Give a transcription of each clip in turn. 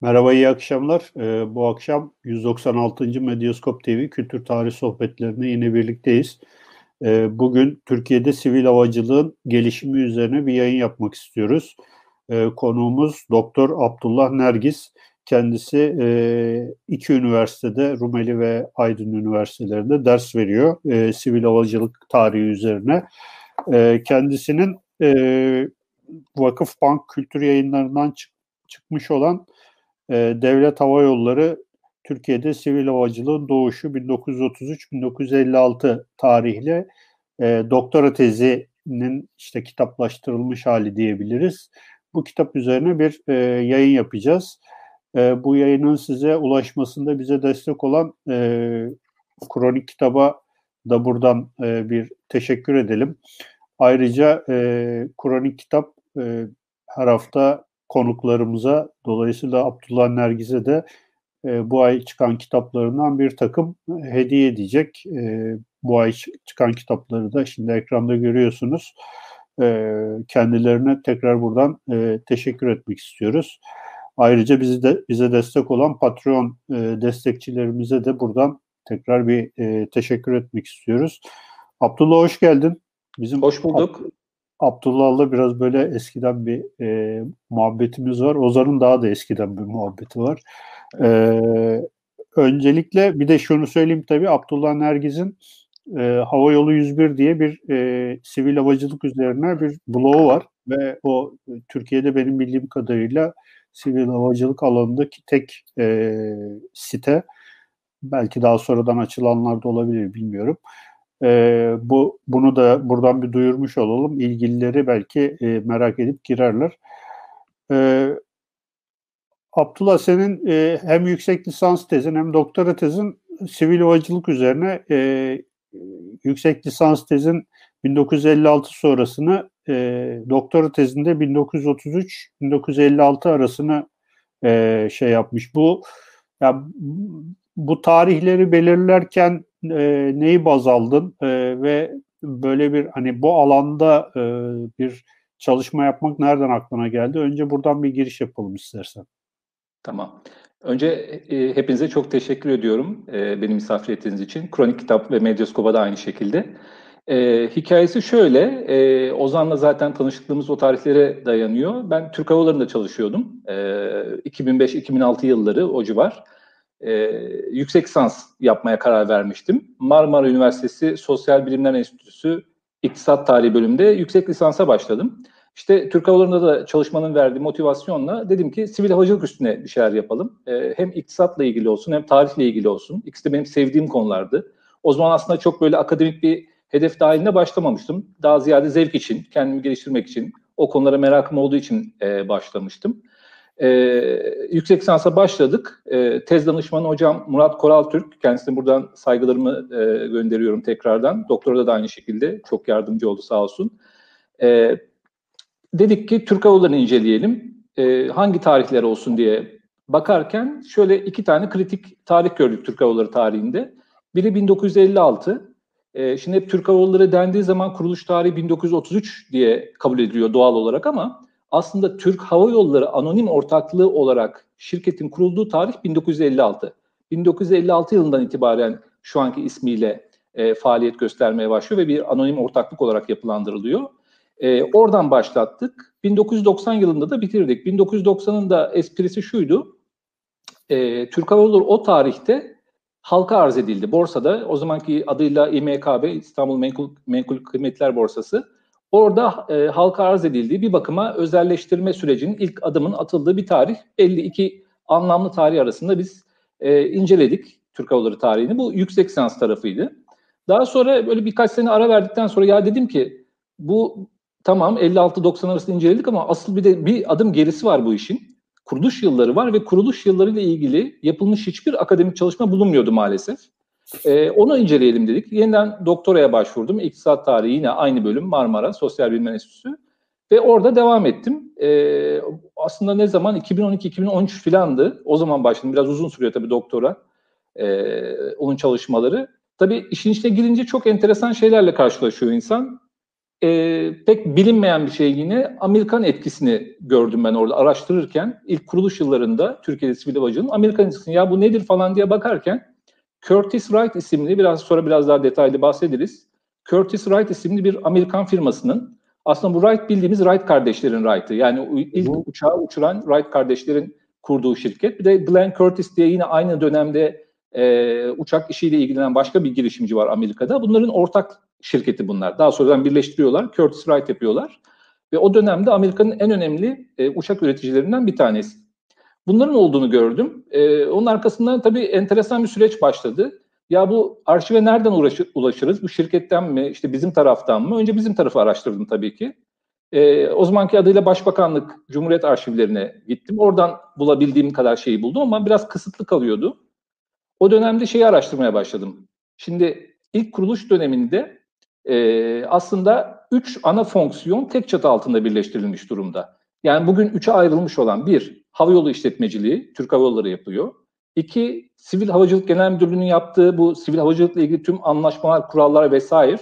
Merhaba, iyi akşamlar. Ee, bu akşam 196. Medyaskop TV Kültür Tarih Sohbetlerine yine birlikteyiz. Ee, bugün Türkiye'de sivil havacılığın gelişimi üzerine bir yayın yapmak istiyoruz. Ee, konuğumuz Doktor Abdullah Nergis. Kendisi e, iki üniversitede, Rumeli ve Aydın Üniversitelerinde ders veriyor e, sivil havacılık tarihi üzerine. E, kendisinin e, Vakıf Bank Kültür Yayınlarından çık çıkmış olan e, Devlet Hava Yolları Türkiye'de sivil havacılığın doğuşu 1933-1956 tarihli e, doktora tezinin işte kitaplaştırılmış hali diyebiliriz. Bu kitap üzerine bir e, yayın yapacağız. E, bu yayının size ulaşmasında bize destek olan e, kronik kitaba da buradan e, bir teşekkür edelim. Ayrıca e, kronik kitap e, her hafta konuklarımıza dolayısıyla Abdullah Nergiz'e de e, bu ay çıkan kitaplarından bir takım hediye edecek. E, bu ay çıkan kitapları da şimdi ekranda görüyorsunuz. E, kendilerine tekrar buradan e, teşekkür etmek istiyoruz. Ayrıca bizi de bize destek olan Patreon e, destekçilerimize de buradan tekrar bir e, teşekkür etmek istiyoruz. Abdullah hoş geldin. Bizim hoş bulduk. Abdullah'la biraz böyle eskiden bir e, muhabbetimiz var. Ozan'ın daha da eskiden bir muhabbeti var. E, öncelikle bir de şunu söyleyeyim tabii Abdullah Nergiz'in e, Hava Yolu 101 diye bir e, sivil havacılık üzerine bir blogu var ve o Türkiye'de benim bildiğim kadarıyla sivil havacılık alanındaki tek e, site. Belki daha sonradan açılanlar da olabilir bilmiyorum. E, bu bunu da buradan bir duyurmuş olalım. İlgilileri belki e, merak edip girerler. E, Abdullah senin e, hem yüksek lisans tezin hem doktora tezin sivil havacılık üzerine e, yüksek lisans tezin 1956 sonrasını e, doktora tezinde 1933-1956 arasını e, şey yapmış. Bu ya bu tarihleri belirlerken e, neyi baz aldın e, ve böyle bir hani bu alanda e, bir çalışma yapmak nereden aklına geldi? Önce buradan bir giriş yapalım istersen. Tamam. Önce e, hepinize çok teşekkür ediyorum e, beni misafir ettiğiniz için. Kronik Kitap ve Medyaskop'a da aynı şekilde. E, hikayesi şöyle, e, Ozan'la zaten tanışıklığımız o tarihlere dayanıyor. Ben Türk Hava Yolları'nda çalışıyordum. E, 2005-2006 yılları o civar e, yüksek lisans yapmaya karar vermiştim. Marmara Üniversitesi Sosyal Bilimler Enstitüsü İktisat Tarihi bölümünde yüksek lisansa başladım. İşte Türk Havaları'nda da çalışmanın verdiği motivasyonla dedim ki sivil havacılık üstüne bir şeyler yapalım. E, hem iktisatla ilgili olsun hem tarihle ilgili olsun. İkisi de benim sevdiğim konulardı. O zaman aslında çok böyle akademik bir hedef dahilinde başlamamıştım. Daha ziyade zevk için, kendimi geliştirmek için, o konulara merakım olduğu için e, başlamıştım. E, yüksek lisansa başladık. E, tez danışmanı hocam Murat Koral Türk. Kendisine buradan saygılarımı e, gönderiyorum tekrardan. Doktora da aynı şekilde çok yardımcı oldu sağ olsun. E, dedik ki Türk Havalarını inceleyelim. E, hangi tarihler olsun diye bakarken şöyle iki tane kritik tarih gördük Türk Havaları tarihinde. Biri 1956. E, şimdi hep Türk Havaları dendiği zaman kuruluş tarihi 1933 diye kabul ediliyor doğal olarak ama aslında Türk Hava Yolları anonim ortaklığı olarak şirketin kurulduğu tarih 1956. 1956 yılından itibaren şu anki ismiyle e, faaliyet göstermeye başlıyor ve bir anonim ortaklık olarak yapılandırılıyor. E, oradan başlattık. 1990 yılında da bitirdik. 1990'ın da esprisi şuydu. E, Türk Hava Yolları o tarihte halka arz edildi. Borsada o zamanki adıyla İMKB İstanbul Menkul, Menkul Kıymetler Borsası Orada e, halka arz edildiği bir bakıma özelleştirme sürecinin ilk adımın atıldığı bir tarih. 52 anlamlı tarih arasında biz e, inceledik Türk Havaları tarihini. Bu yüksek lisans tarafıydı. Daha sonra böyle birkaç sene ara verdikten sonra ya dedim ki bu tamam 56-90 arasında inceledik ama asıl bir de bir adım gerisi var bu işin. Kuruluş yılları var ve kuruluş yılları ile ilgili yapılmış hiçbir akademik çalışma bulunmuyordu maalesef. E, onu inceleyelim dedik. Yeniden doktoraya başvurdum. İktisat tarihi yine aynı bölüm Marmara Sosyal Bilimler Enstitüsü. Ve orada devam ettim. E, aslında ne zaman? 2012-2013 filandı. O zaman başladım. Biraz uzun sürüyor tabii doktora. E, onun çalışmaları. Tabii işin içine girince çok enteresan şeylerle karşılaşıyor insan. e, pek bilinmeyen bir şey yine Amerikan etkisini gördüm ben orada araştırırken. ilk kuruluş yıllarında Türkiye'de sivil havacılığın Amerikan etkisini ya bu nedir falan diye bakarken Curtis Wright isimli biraz sonra biraz daha detaylı bahsederiz. Curtis Wright isimli bir Amerikan firmasının aslında bu Wright bildiğimiz Wright kardeşlerin Wright'ı. Yani ilk Hı. uçağı uçuran Wright kardeşlerin kurduğu şirket. Bir de Glenn Curtis diye yine aynı dönemde e, uçak işiyle ilgilenen başka bir girişimci var Amerika'da. Bunların ortak şirketi bunlar. Daha sonradan birleştiriyorlar. Curtis Wright yapıyorlar. Ve o dönemde Amerika'nın en önemli e, uçak üreticilerinden bir tanesi. Bunların olduğunu gördüm. E, onun arkasından tabii enteresan bir süreç başladı. Ya bu arşive nereden ulaşır, ulaşırız? Bu şirketten mi, işte bizim taraftan mı? Önce bizim tarafı araştırdım tabii ki. E, o zamanki adıyla Başbakanlık Cumhuriyet Arşivlerine gittim. Oradan bulabildiğim kadar şeyi buldum ama biraz kısıtlı kalıyordu. O dönemde şeyi araştırmaya başladım. Şimdi ilk kuruluş döneminde e, aslında üç ana fonksiyon tek çatı altında birleştirilmiş durumda. Yani bugün üçe ayrılmış olan bir, havayolu işletmeciliği, Türk Hava Yolları yapıyor. İki, Sivil Havacılık Genel Müdürlüğü'nün yaptığı bu sivil havacılıkla ilgili tüm anlaşmalar, kurallar vesaire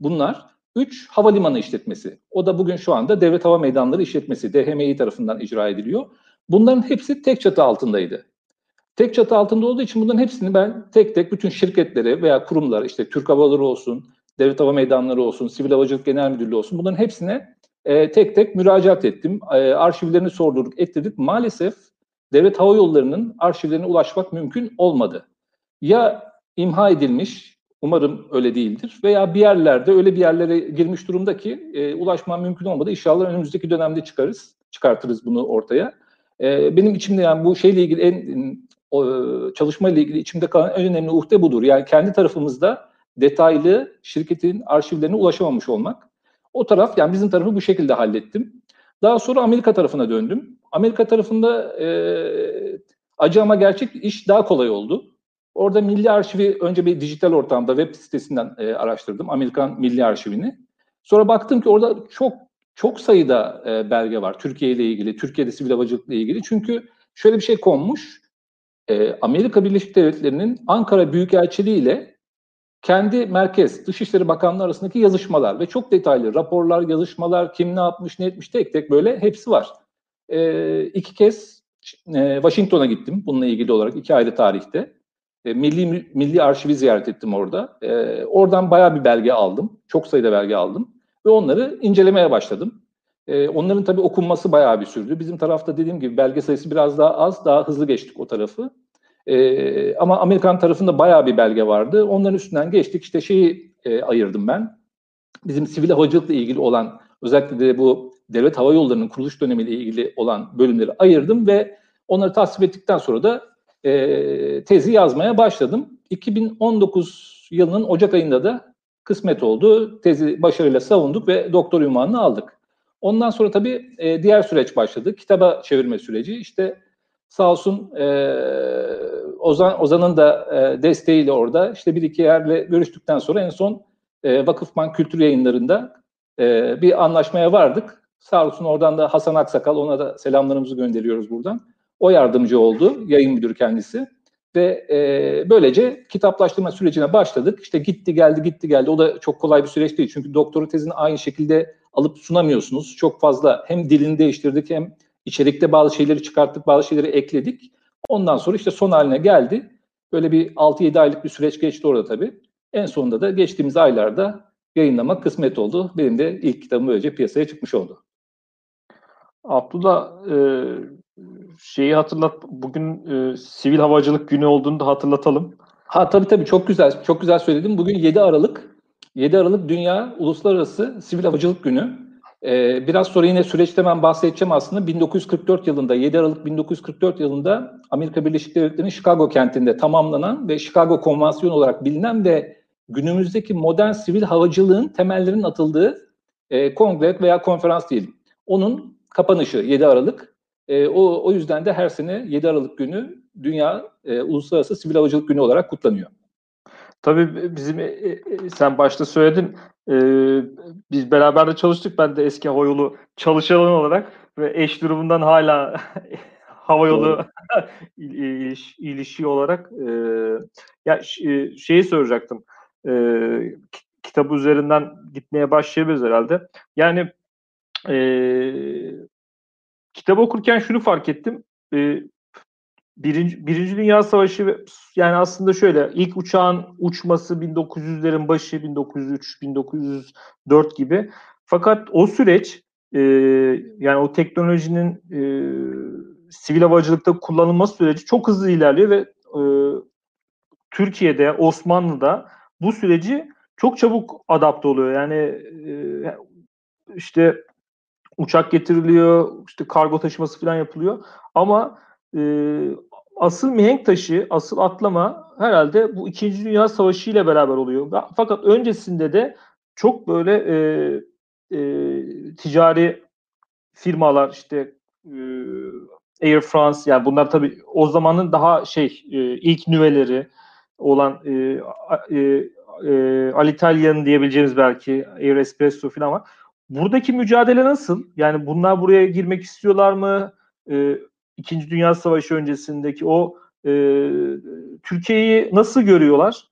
bunlar. Üç, havalimanı işletmesi. O da bugün şu anda Devlet Hava Meydanları işletmesi, DHMİ tarafından icra ediliyor. Bunların hepsi tek çatı altındaydı. Tek çatı altında olduğu için bunların hepsini ben tek tek bütün şirketlere veya kurumlara işte Türk Hava Yolları olsun, Devlet Hava Meydanları olsun, Sivil Havacılık Genel Müdürlüğü olsun bunların hepsine e, tek tek müracaat ettim. E, arşivlerini sordurduk, ettirdik. Maalesef Devlet Hava Yolları'nın arşivlerine ulaşmak mümkün olmadı. Ya imha edilmiş, umarım öyle değildir veya bir yerlerde öyle bir yerlere girmiş durumda ki e, ulaşma mümkün olmadı. İnşallah önümüzdeki dönemde çıkarız, çıkartırız bunu ortaya. E, benim içimde yani bu şeyle ilgili en o, çalışmayla ilgili içimde kalan en önemli uhde budur. Yani kendi tarafımızda detaylı şirketin arşivlerine ulaşamamış olmak. O taraf yani bizim tarafı bu şekilde hallettim. Daha sonra Amerika tarafına döndüm. Amerika tarafında e, acı ama gerçek iş daha kolay oldu. Orada Milli Arşivi önce bir dijital ortamda web sitesinden e, araştırdım. Amerikan Milli Arşivini. Sonra baktım ki orada çok çok sayıda e, belge var Türkiye ile ilgili, Türkiye'de sivil havacılıkla ilgili. Çünkü şöyle bir şey konmuş. E, Amerika Birleşik Devletleri'nin Ankara Büyükelçiliği ile kendi merkez Dışişleri Bakanlığı arasındaki yazışmalar ve çok detaylı raporlar, yazışmalar, kim ne yapmış, ne etmiş tek tek böyle hepsi var. E, iki kez e, Washington'a gittim bununla ilgili olarak iki ayrı tarihte. E, Milli Milli Arşivi ziyaret ettim orada. E, oradan bayağı bir belge aldım. Çok sayıda belge aldım ve onları incelemeye başladım. E, onların tabii okunması bayağı bir sürdü. Bizim tarafta dediğim gibi belge sayısı biraz daha az, daha hızlı geçtik o tarafı. E, ama Amerikan tarafında bayağı bir belge vardı. Onların üstünden geçtik. İşte şeyi e, ayırdım ben. Bizim sivil havacılıkla ilgili olan özellikle de bu devlet hava yollarının kuruluş dönemiyle ilgili olan bölümleri ayırdım ve onları tasvip ettikten sonra da e, tezi yazmaya başladım. 2019 yılının Ocak ayında da kısmet oldu. Tezi başarıyla savunduk ve doktor ünvanını aldık. Ondan sonra tabii e, diğer süreç başladı. Kitaba çevirme süreci. İşte sağ olsun e, Ozan Ozan'ın da e, desteğiyle orada işte bir iki yerle görüştükten sonra en son e, Vakıfbank Kültür Yayınları'nda e, bir anlaşmaya vardık. Sağ olsun oradan da Hasan Aksakal ona da selamlarımızı gönderiyoruz buradan. O yardımcı oldu yayın müdürü kendisi ve e, böylece kitaplaştırma sürecine başladık. İşte gitti geldi gitti geldi o da çok kolay bir süreç değil çünkü doktora tezini aynı şekilde alıp sunamıyorsunuz. Çok fazla hem dilini değiştirdik hem içerikte bazı şeyleri çıkarttık bazı şeyleri ekledik. Ondan sonra işte son haline geldi. Böyle bir 6-7 aylık bir süreç geçti orada tabii. En sonunda da geçtiğimiz aylarda yayınlamak kısmet oldu. Benim de ilk kitabım böylece piyasaya çıkmış oldu. Abdullah e, şeyi hatırlat bugün e, sivil havacılık günü olduğunu da hatırlatalım. Ha tabii tabii çok güzel çok güzel söyledim. Bugün 7 Aralık 7 Aralık Dünya Uluslararası Sivil Havacılık Günü. Ee, biraz sonra yine süreçte ben bahsedeceğim aslında. 1944 yılında, 7 Aralık 1944 yılında Amerika Birleşik Devletleri'nin Chicago kentinde tamamlanan ve Chicago Konvansiyonu olarak bilinen ve günümüzdeki modern sivil havacılığın temellerinin atıldığı e, kongre veya konferans diyelim. Onun kapanışı 7 Aralık. E, o, o yüzden de her sene 7 Aralık günü Dünya e, Uluslararası Sivil Havacılık Günü olarak kutlanıyor. Tabii bizim e, e, sen başta söyledin e, biz beraber de çalıştık. Ben de eski havayolu çalışanı olarak ve eş durumundan hala havayolu iliş, ilişki olarak e, ya şeyi soracaktım. E, kitabı üzerinden gitmeye başlayabiliriz herhalde. Yani e, kitabı okurken şunu fark ettim. E, Birinci, Birinci Dünya Savaşı yani aslında şöyle ilk uçağın uçması 1900'lerin başı 1903 1904 gibi. Fakat o süreç e, yani o teknolojinin e, sivil havacılıkta kullanılma süreci çok hızlı ilerliyor ve e, Türkiye'de Osmanlı'da bu süreci çok çabuk adapte oluyor. Yani e, işte uçak getiriliyor, işte kargo taşıması falan yapılıyor. Ama e, asıl mihenk taşı, asıl atlama herhalde bu İkinci Dünya Savaşı ile beraber oluyor. Fakat öncesinde de çok böyle e, e, ticari firmalar işte e, Air France yani bunlar tabii o zamanın daha şey e, ilk nüveleri olan e, e, e, Alitalya'nın diyebileceğimiz belki Air Espresso falan var. Buradaki mücadele nasıl? Yani bunlar buraya girmek istiyorlar mı? E, İkinci Dünya Savaşı öncesindeki o e, Türkiye'yi nasıl görüyorlar?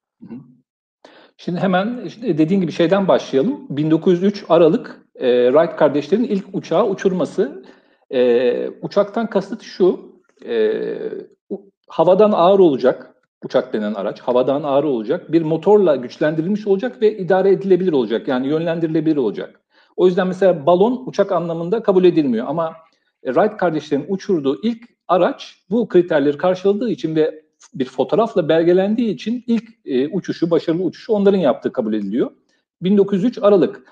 Şimdi hemen işte dediğin gibi şeyden başlayalım. 1903 Aralık e, Wright kardeşlerin ilk uçağı uçurması. E, uçaktan kasıt şu, e, havadan ağır olacak, uçak denen araç havadan ağır olacak, bir motorla güçlendirilmiş olacak ve idare edilebilir olacak. Yani yönlendirilebilir olacak. O yüzden mesela balon uçak anlamında kabul edilmiyor ama e, Wright kardeşlerin uçurduğu ilk araç bu kriterleri karşıladığı için ve bir fotoğrafla belgelendiği için ilk e, uçuşu, başarılı uçuşu onların yaptığı kabul ediliyor. 1903 Aralık.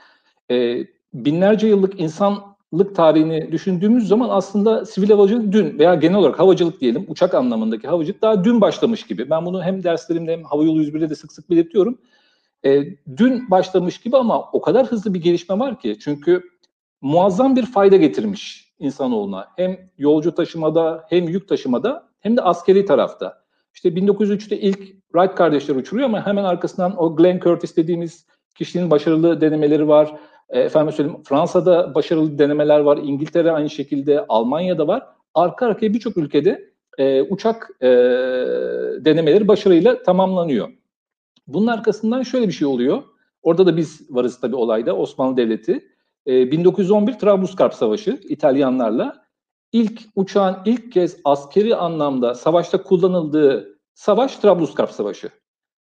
E, binlerce yıllık insanlık tarihini düşündüğümüz zaman aslında sivil havacılık dün veya genel olarak havacılık diyelim, uçak anlamındaki havacılık daha dün başlamış gibi. Ben bunu hem derslerimde hem Havayolu 101'de de sık sık belirtiyorum. E, dün başlamış gibi ama o kadar hızlı bir gelişme var ki çünkü muazzam bir fayda getirmiş insanoğluna. Hem yolcu taşımada hem yük taşımada hem de askeri tarafta. İşte 1903'te ilk Wright kardeşler uçuruyor ama hemen arkasından o Glenn Curtis dediğimiz kişinin başarılı denemeleri var. E, efendim söyleyeyim Fransa'da başarılı denemeler var. İngiltere aynı şekilde, Almanya'da var. Arka arkaya birçok ülkede e, uçak e, denemeleri başarıyla tamamlanıyor. Bunun arkasından şöyle bir şey oluyor. Orada da biz varız tabii olayda Osmanlı Devleti. E, 1911 Trablusgarp Savaşı İtalyanlarla ilk uçağın ilk kez askeri anlamda savaşta kullanıldığı savaş Trablusgarp Savaşı.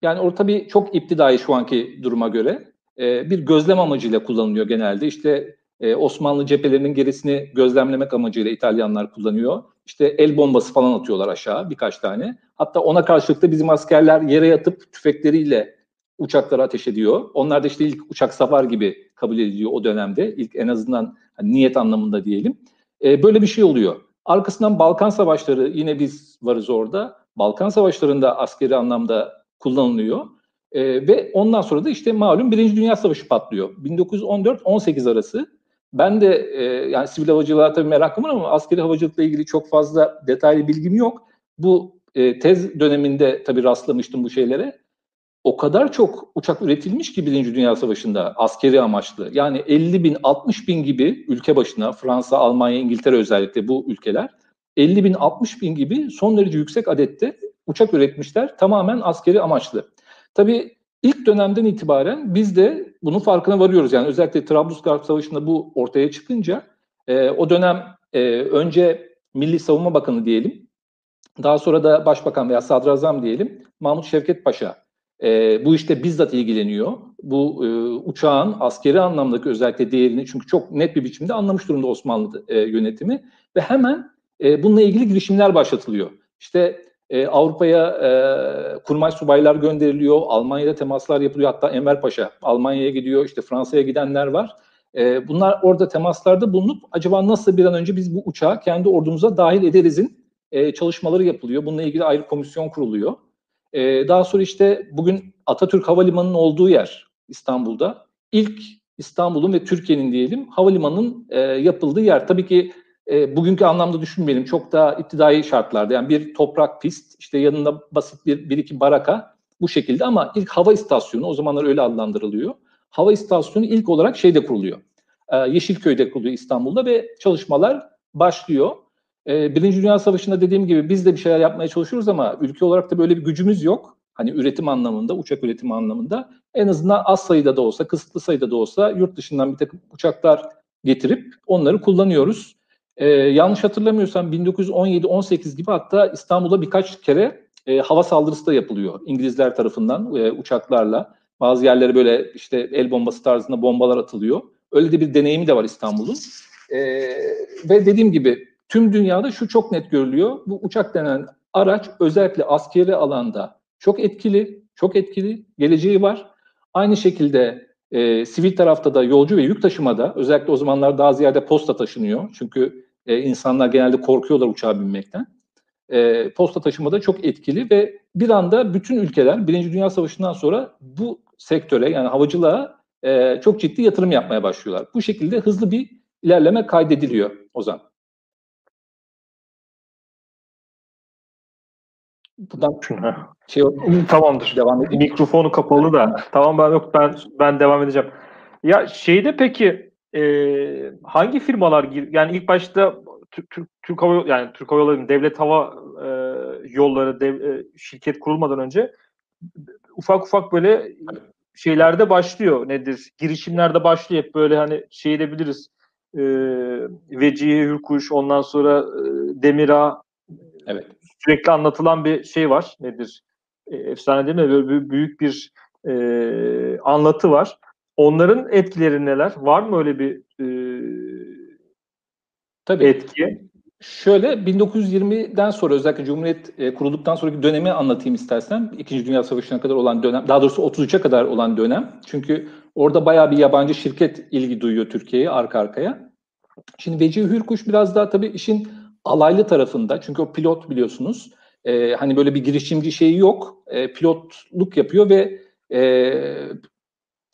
Yani orada tabii çok iptidai şu anki duruma göre e, bir gözlem amacıyla kullanılıyor genelde. İşte e, Osmanlı cephelerinin gerisini gözlemlemek amacıyla İtalyanlar kullanıyor. İşte el bombası falan atıyorlar aşağı birkaç tane. Hatta ona karşılık da bizim askerler yere yatıp tüfekleriyle uçaklara ateş ediyor. Onlar da işte ilk uçak savar gibi kabul ediliyor o dönemde. İlk en azından hani niyet anlamında diyelim. E, böyle bir şey oluyor. Arkasından Balkan Savaşları yine biz varız orada. Balkan Savaşları'nda askeri anlamda kullanılıyor. E, ve ondan sonra da işte malum Birinci Dünya Savaşı patlıyor. 1914-18 arası. Ben de e, yani sivil havacılığa tabii merakım var ama askeri havacılıkla ilgili çok fazla detaylı bilgim yok. Bu e, tez döneminde tabii rastlamıştım bu şeylere o kadar çok uçak üretilmiş ki Birinci Dünya Savaşı'nda askeri amaçlı. Yani 50 bin, 60 bin gibi ülke başına Fransa, Almanya, İngiltere özellikle bu ülkeler 50 bin, 60 bin gibi son derece yüksek adette uçak üretmişler tamamen askeri amaçlı. Tabii ilk dönemden itibaren biz de bunun farkına varıyoruz. Yani özellikle Trablusgarp Savaşı'nda bu ortaya çıkınca e, o dönem e, önce Milli Savunma Bakanı diyelim, daha sonra da Başbakan veya Sadrazam diyelim Mahmut Şevket Paşa e, bu işte bizzat ilgileniyor. Bu e, uçağın askeri anlamdaki özellikle değerini çünkü çok net bir biçimde anlamış durumda Osmanlı e, yönetimi ve hemen e, bununla ilgili girişimler başlatılıyor. İşte e, Avrupa'ya e, kurmay subaylar gönderiliyor, Almanya'da temaslar yapılıyor. Hatta Enver Paşa Almanya'ya gidiyor, işte Fransa'ya gidenler var. E, bunlar orada temaslarda bulunup acaba nasıl bir an önce biz bu uçağı kendi ordumuza dahil ederizin e, çalışmaları yapılıyor. Bununla ilgili ayrı komisyon kuruluyor. Ee, daha sonra işte bugün Atatürk Havalimanı'nın olduğu yer İstanbul'da. İlk İstanbul'un ve Türkiye'nin diyelim havalimanının e, yapıldığı yer. Tabii ki e, bugünkü anlamda düşünmeyelim. Çok daha iktidai şartlarda. Yani bir toprak pist, işte yanında basit bir, bir iki baraka bu şekilde ama ilk hava istasyonu o zamanlar öyle adlandırılıyor. Hava istasyonu ilk olarak şeyde kuruluyor. E, Yeşilköy'de kuruluyor İstanbul'da ve çalışmalar başlıyor. Ee, Birinci Dünya Savaşı'nda dediğim gibi biz de bir şeyler yapmaya çalışıyoruz ama ülke olarak da böyle bir gücümüz yok. Hani üretim anlamında, uçak üretimi anlamında en azından az sayıda da olsa, kısıtlı sayıda da olsa yurt dışından bir takım uçaklar getirip onları kullanıyoruz. Ee, yanlış hatırlamıyorsam 1917-18 gibi hatta İstanbul'da birkaç kere e, hava saldırısı da yapılıyor İngilizler tarafından e, uçaklarla. Bazı yerlere böyle işte el bombası tarzında bombalar atılıyor. Öyle de bir deneyimi de var İstanbul'un. E, ve dediğim gibi tüm dünyada şu çok net görülüyor. Bu uçak denen araç özellikle askeri alanda çok etkili, çok etkili, geleceği var. Aynı şekilde e, sivil tarafta da yolcu ve yük taşımada özellikle o zamanlar daha ziyade posta taşınıyor. Çünkü e, insanlar genelde korkuyorlar uçağa binmekten. E, posta taşımada çok etkili ve bir anda bütün ülkeler Birinci Dünya Savaşı'ndan sonra bu sektöre yani havacılığa e, çok ciddi yatırım yapmaya başlıyorlar. Bu şekilde hızlı bir ilerleme kaydediliyor Ozan. Buradan şey tamamdır. Devam edeyim. Mikrofonu kapalı da. tamam ben yok ben ben devam edeceğim. Ya şeyde peki e, hangi firmalar yani ilk başta Türk, Türk, Türk Hava yani Türk Hava Yolları devlet hava e, yolları dev, e, şirket kurulmadan önce ufak ufak böyle şeylerde başlıyor nedir? Girişimlerde başlıyor hep böyle hani şey edebiliriz. E, Vecihi Hürkuş ondan sonra e, Demira evet. Sürekli anlatılan bir şey var. Nedir? E, efsane değil mi? Böyle büyük bir e, anlatı var. Onların etkileri neler? Var mı öyle bir e, Tabii. etki? Şöyle 1920'den sonra özellikle Cumhuriyet e, kurulduktan sonraki dönemi anlatayım istersen. İkinci Dünya Savaşı'na kadar olan dönem, daha doğrusu 33'e kadar olan dönem. Çünkü orada bayağı bir yabancı şirket ilgi duyuyor Türkiye'ye arka arkaya. Şimdi Vecihi Hürkuş biraz daha tabii işin alaylı tarafında. Çünkü o pilot biliyorsunuz. E, hani böyle bir girişimci şeyi yok. E, pilotluk yapıyor ve e,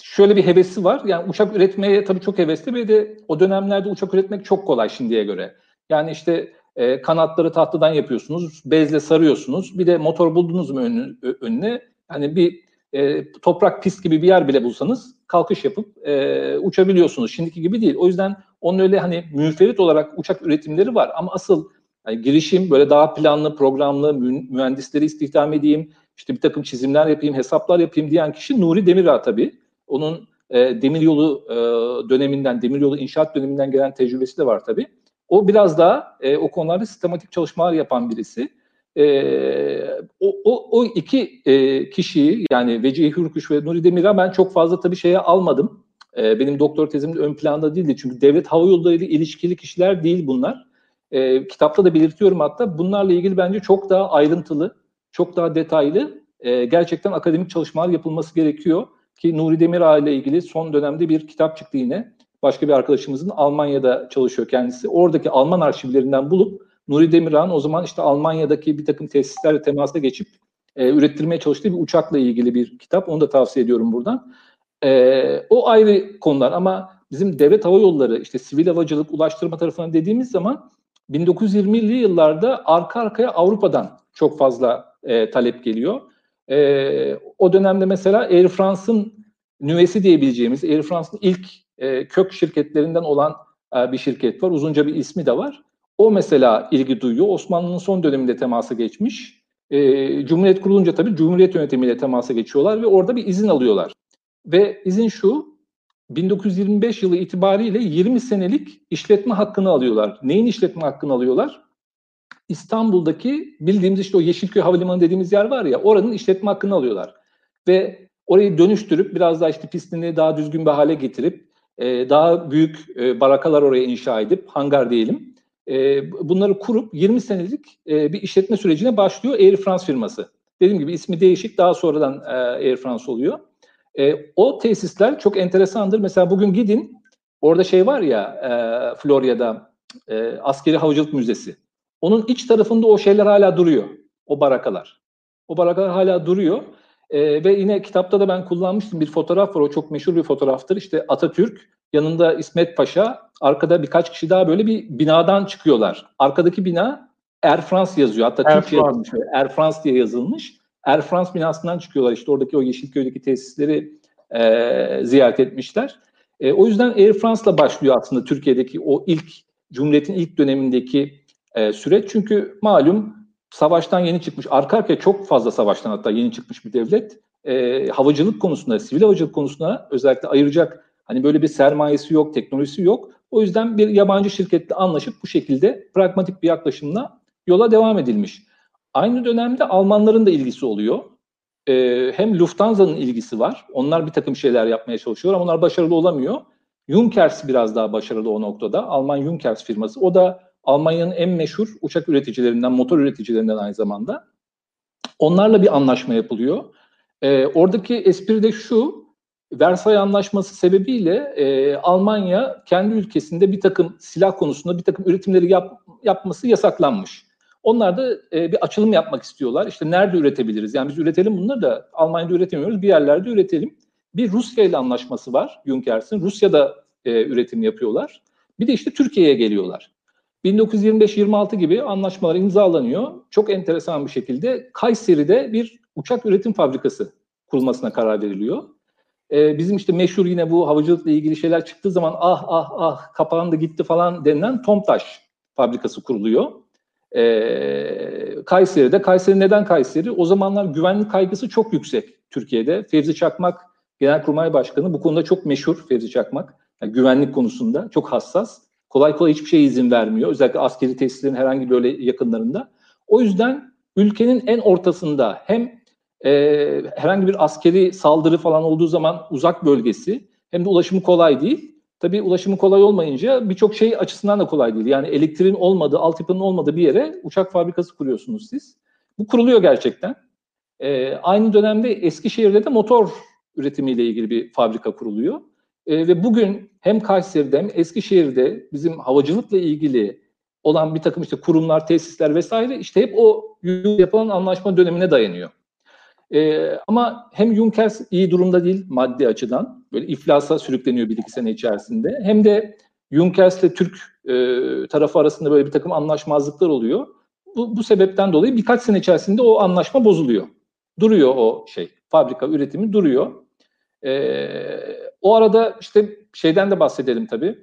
şöyle bir hevesi var. Yani uçak üretmeye tabii çok hevesli ve de o dönemlerde uçak üretmek çok kolay şimdiye göre. Yani işte e, kanatları tahtadan yapıyorsunuz, bezle sarıyorsunuz. Bir de motor buldunuz mu önüne, önüne hani bir e, toprak pist gibi bir yer bile bulsanız kalkış yapıp e, uçabiliyorsunuz. Şimdiki gibi değil. O yüzden onun öyle hani müferit olarak uçak üretimleri var ama asıl yani girişim böyle daha planlı, programlı, mühendisleri istihdam edeyim, işte bir takım çizimler yapayım, hesaplar yapayım diyen kişi Nuri Demirağ tabii. Onun e, demiryolu e, döneminden, demiryolu inşaat döneminden gelen tecrübesi de var tabii. O biraz daha e, o konularda sistematik çalışmalar yapan birisi. E, o, o, o iki e, kişiyi yani Vecihi Hürkuş ve Nuri Demir'a ben çok fazla tabii şeye almadım. E, benim doktor tezim ön planda değildi. Çünkü devlet hava yolları ilişkili kişiler değil bunlar. E, kitapta da belirtiyorum hatta bunlarla ilgili bence çok daha ayrıntılı, çok daha detaylı e, gerçekten akademik çalışmalar yapılması gerekiyor. Ki Nuri Demirağ ile ilgili son dönemde bir kitap çıktı yine başka bir arkadaşımızın Almanya'da çalışıyor kendisi. Oradaki Alman arşivlerinden bulup Nuri Demirhan o zaman işte Almanya'daki bir takım tesislerle temasa geçip e, ürettirmeye çalıştığı bir uçakla ilgili bir kitap. Onu da tavsiye ediyorum buradan. E, o ayrı konular ama bizim devlet hava yolları işte sivil havacılık ulaştırma tarafından dediğimiz zaman 1920'li yıllarda arka arkaya Avrupa'dan çok fazla e, talep geliyor. E, o dönemde mesela Air France'ın nüvesi diyebileceğimiz Air France'ın ilk e, kök şirketlerinden olan e, bir şirket var. Uzunca bir ismi de var. O mesela ilgi duyuyor. Osmanlı'nın son döneminde temasa geçmiş. E, Cumhuriyet kurulunca tabii Cumhuriyet yönetimiyle temasa geçiyorlar ve orada bir izin alıyorlar. Ve izin şu, 1925 yılı itibariyle 20 senelik işletme hakkını alıyorlar. Neyin işletme hakkını alıyorlar? İstanbul'daki bildiğimiz işte o Yeşilköy Havalimanı dediğimiz yer var ya oranın işletme hakkını alıyorlar. Ve orayı dönüştürüp biraz daha işte pistini daha düzgün bir hale getirip e, daha büyük e, barakalar oraya inşa edip hangar diyelim e, bunları kurup 20 senelik e, bir işletme sürecine başlıyor Air France firması. Dediğim gibi ismi değişik daha sonradan e, Air France oluyor. E, o tesisler çok enteresandır. Mesela bugün gidin orada şey var ya e, Florya'da askeri havacılık müzesi. Onun iç tarafında o şeyler hala duruyor. O barakalar. O barakalar hala duruyor. E, ve yine kitapta da ben kullanmıştım bir fotoğraf var. O çok meşhur bir fotoğraftır. İşte Atatürk, yanında İsmet Paşa, arkada birkaç kişi daha böyle bir binadan çıkıyorlar. Arkadaki bina Air France yazıyor. Hatta Air Türkçe yazılmış. Air France diye yazılmış. Air France binasından çıkıyorlar. İşte oradaki o Yeşilköy'deki tesisleri e, ziyaret etmişler. E, o yüzden Air France'la başlıyor aslında Türkiye'deki o ilk Cumhuriyet'in ilk dönemindeki e, süreç. Çünkü malum savaştan yeni çıkmış, arka arkaya çok fazla savaştan hatta yeni çıkmış bir devlet. E, havacılık konusunda, sivil havacılık konusunda özellikle ayıracak hani böyle bir sermayesi yok, teknolojisi yok. O yüzden bir yabancı şirketle anlaşıp bu şekilde pragmatik bir yaklaşımla yola devam edilmiş. Aynı dönemde Almanların da ilgisi oluyor. Ee, hem Lufthansa'nın ilgisi var. Onlar bir takım şeyler yapmaya çalışıyor ama onlar başarılı olamıyor. Junkers biraz daha başarılı o noktada. Alman Junkers firması. O da Almanya'nın en meşhur uçak üreticilerinden, motor üreticilerinden aynı zamanda. Onlarla bir anlaşma yapılıyor. Ee, oradaki espri de şu, Versay Anlaşması sebebiyle e, Almanya kendi ülkesinde bir takım silah konusunda bir takım üretimleri yap, yapması yasaklanmış. Onlar da e, bir açılım yapmak istiyorlar. İşte nerede üretebiliriz? Yani biz üretelim bunları da Almanya'da üretemiyoruz. Bir yerlerde üretelim. Bir Rusya ile anlaşması var Junkers'in. Rusya'da e, üretim yapıyorlar. Bir de işte Türkiye'ye geliyorlar. 1925-26 gibi anlaşmalar imzalanıyor. Çok enteresan bir şekilde Kayseri'de bir uçak üretim fabrikası kurulmasına karar veriliyor. Ee, bizim işte meşhur yine bu havacılıkla ilgili şeyler çıktığı zaman ah ah ah kapandı gitti falan denilen Tomtaş fabrikası kuruluyor. Ee, Kayseri'de. Kayseri neden Kayseri? O zamanlar güvenlik kaygısı çok yüksek Türkiye'de. Fevzi Çakmak Genelkurmay Başkanı bu konuda çok meşhur Fevzi Çakmak. Yani güvenlik konusunda çok hassas. Kolay kolay hiçbir şeye izin vermiyor. Özellikle askeri tesislerin herhangi böyle yakınlarında. O yüzden ülkenin en ortasında hem e, herhangi bir askeri saldırı falan olduğu zaman uzak bölgesi hem de ulaşımı kolay değil. Tabii ulaşımı kolay olmayınca birçok şey açısından da kolay değil. Yani elektriğin olmadığı, altyapının olmadığı bir yere uçak fabrikası kuruyorsunuz siz. Bu kuruluyor gerçekten. E, aynı dönemde Eskişehir'de de motor üretimiyle ilgili bir fabrika kuruluyor. E, ve bugün hem Kayseri'de hem Eskişehir'de bizim havacılıkla ilgili olan bir takım işte kurumlar, tesisler vesaire işte hep o yapılan anlaşma dönemine dayanıyor. E, ama hem Junkers iyi durumda değil maddi açıdan. Böyle iflasa sürükleniyor bir iki sene içerisinde. Hem de Junkers ile Türk e, tarafı arasında böyle bir takım anlaşmazlıklar oluyor. Bu, bu sebepten dolayı birkaç sene içerisinde o anlaşma bozuluyor. Duruyor o şey. Fabrika üretimi duruyor. E, o arada işte şeyden de bahsedelim tabii.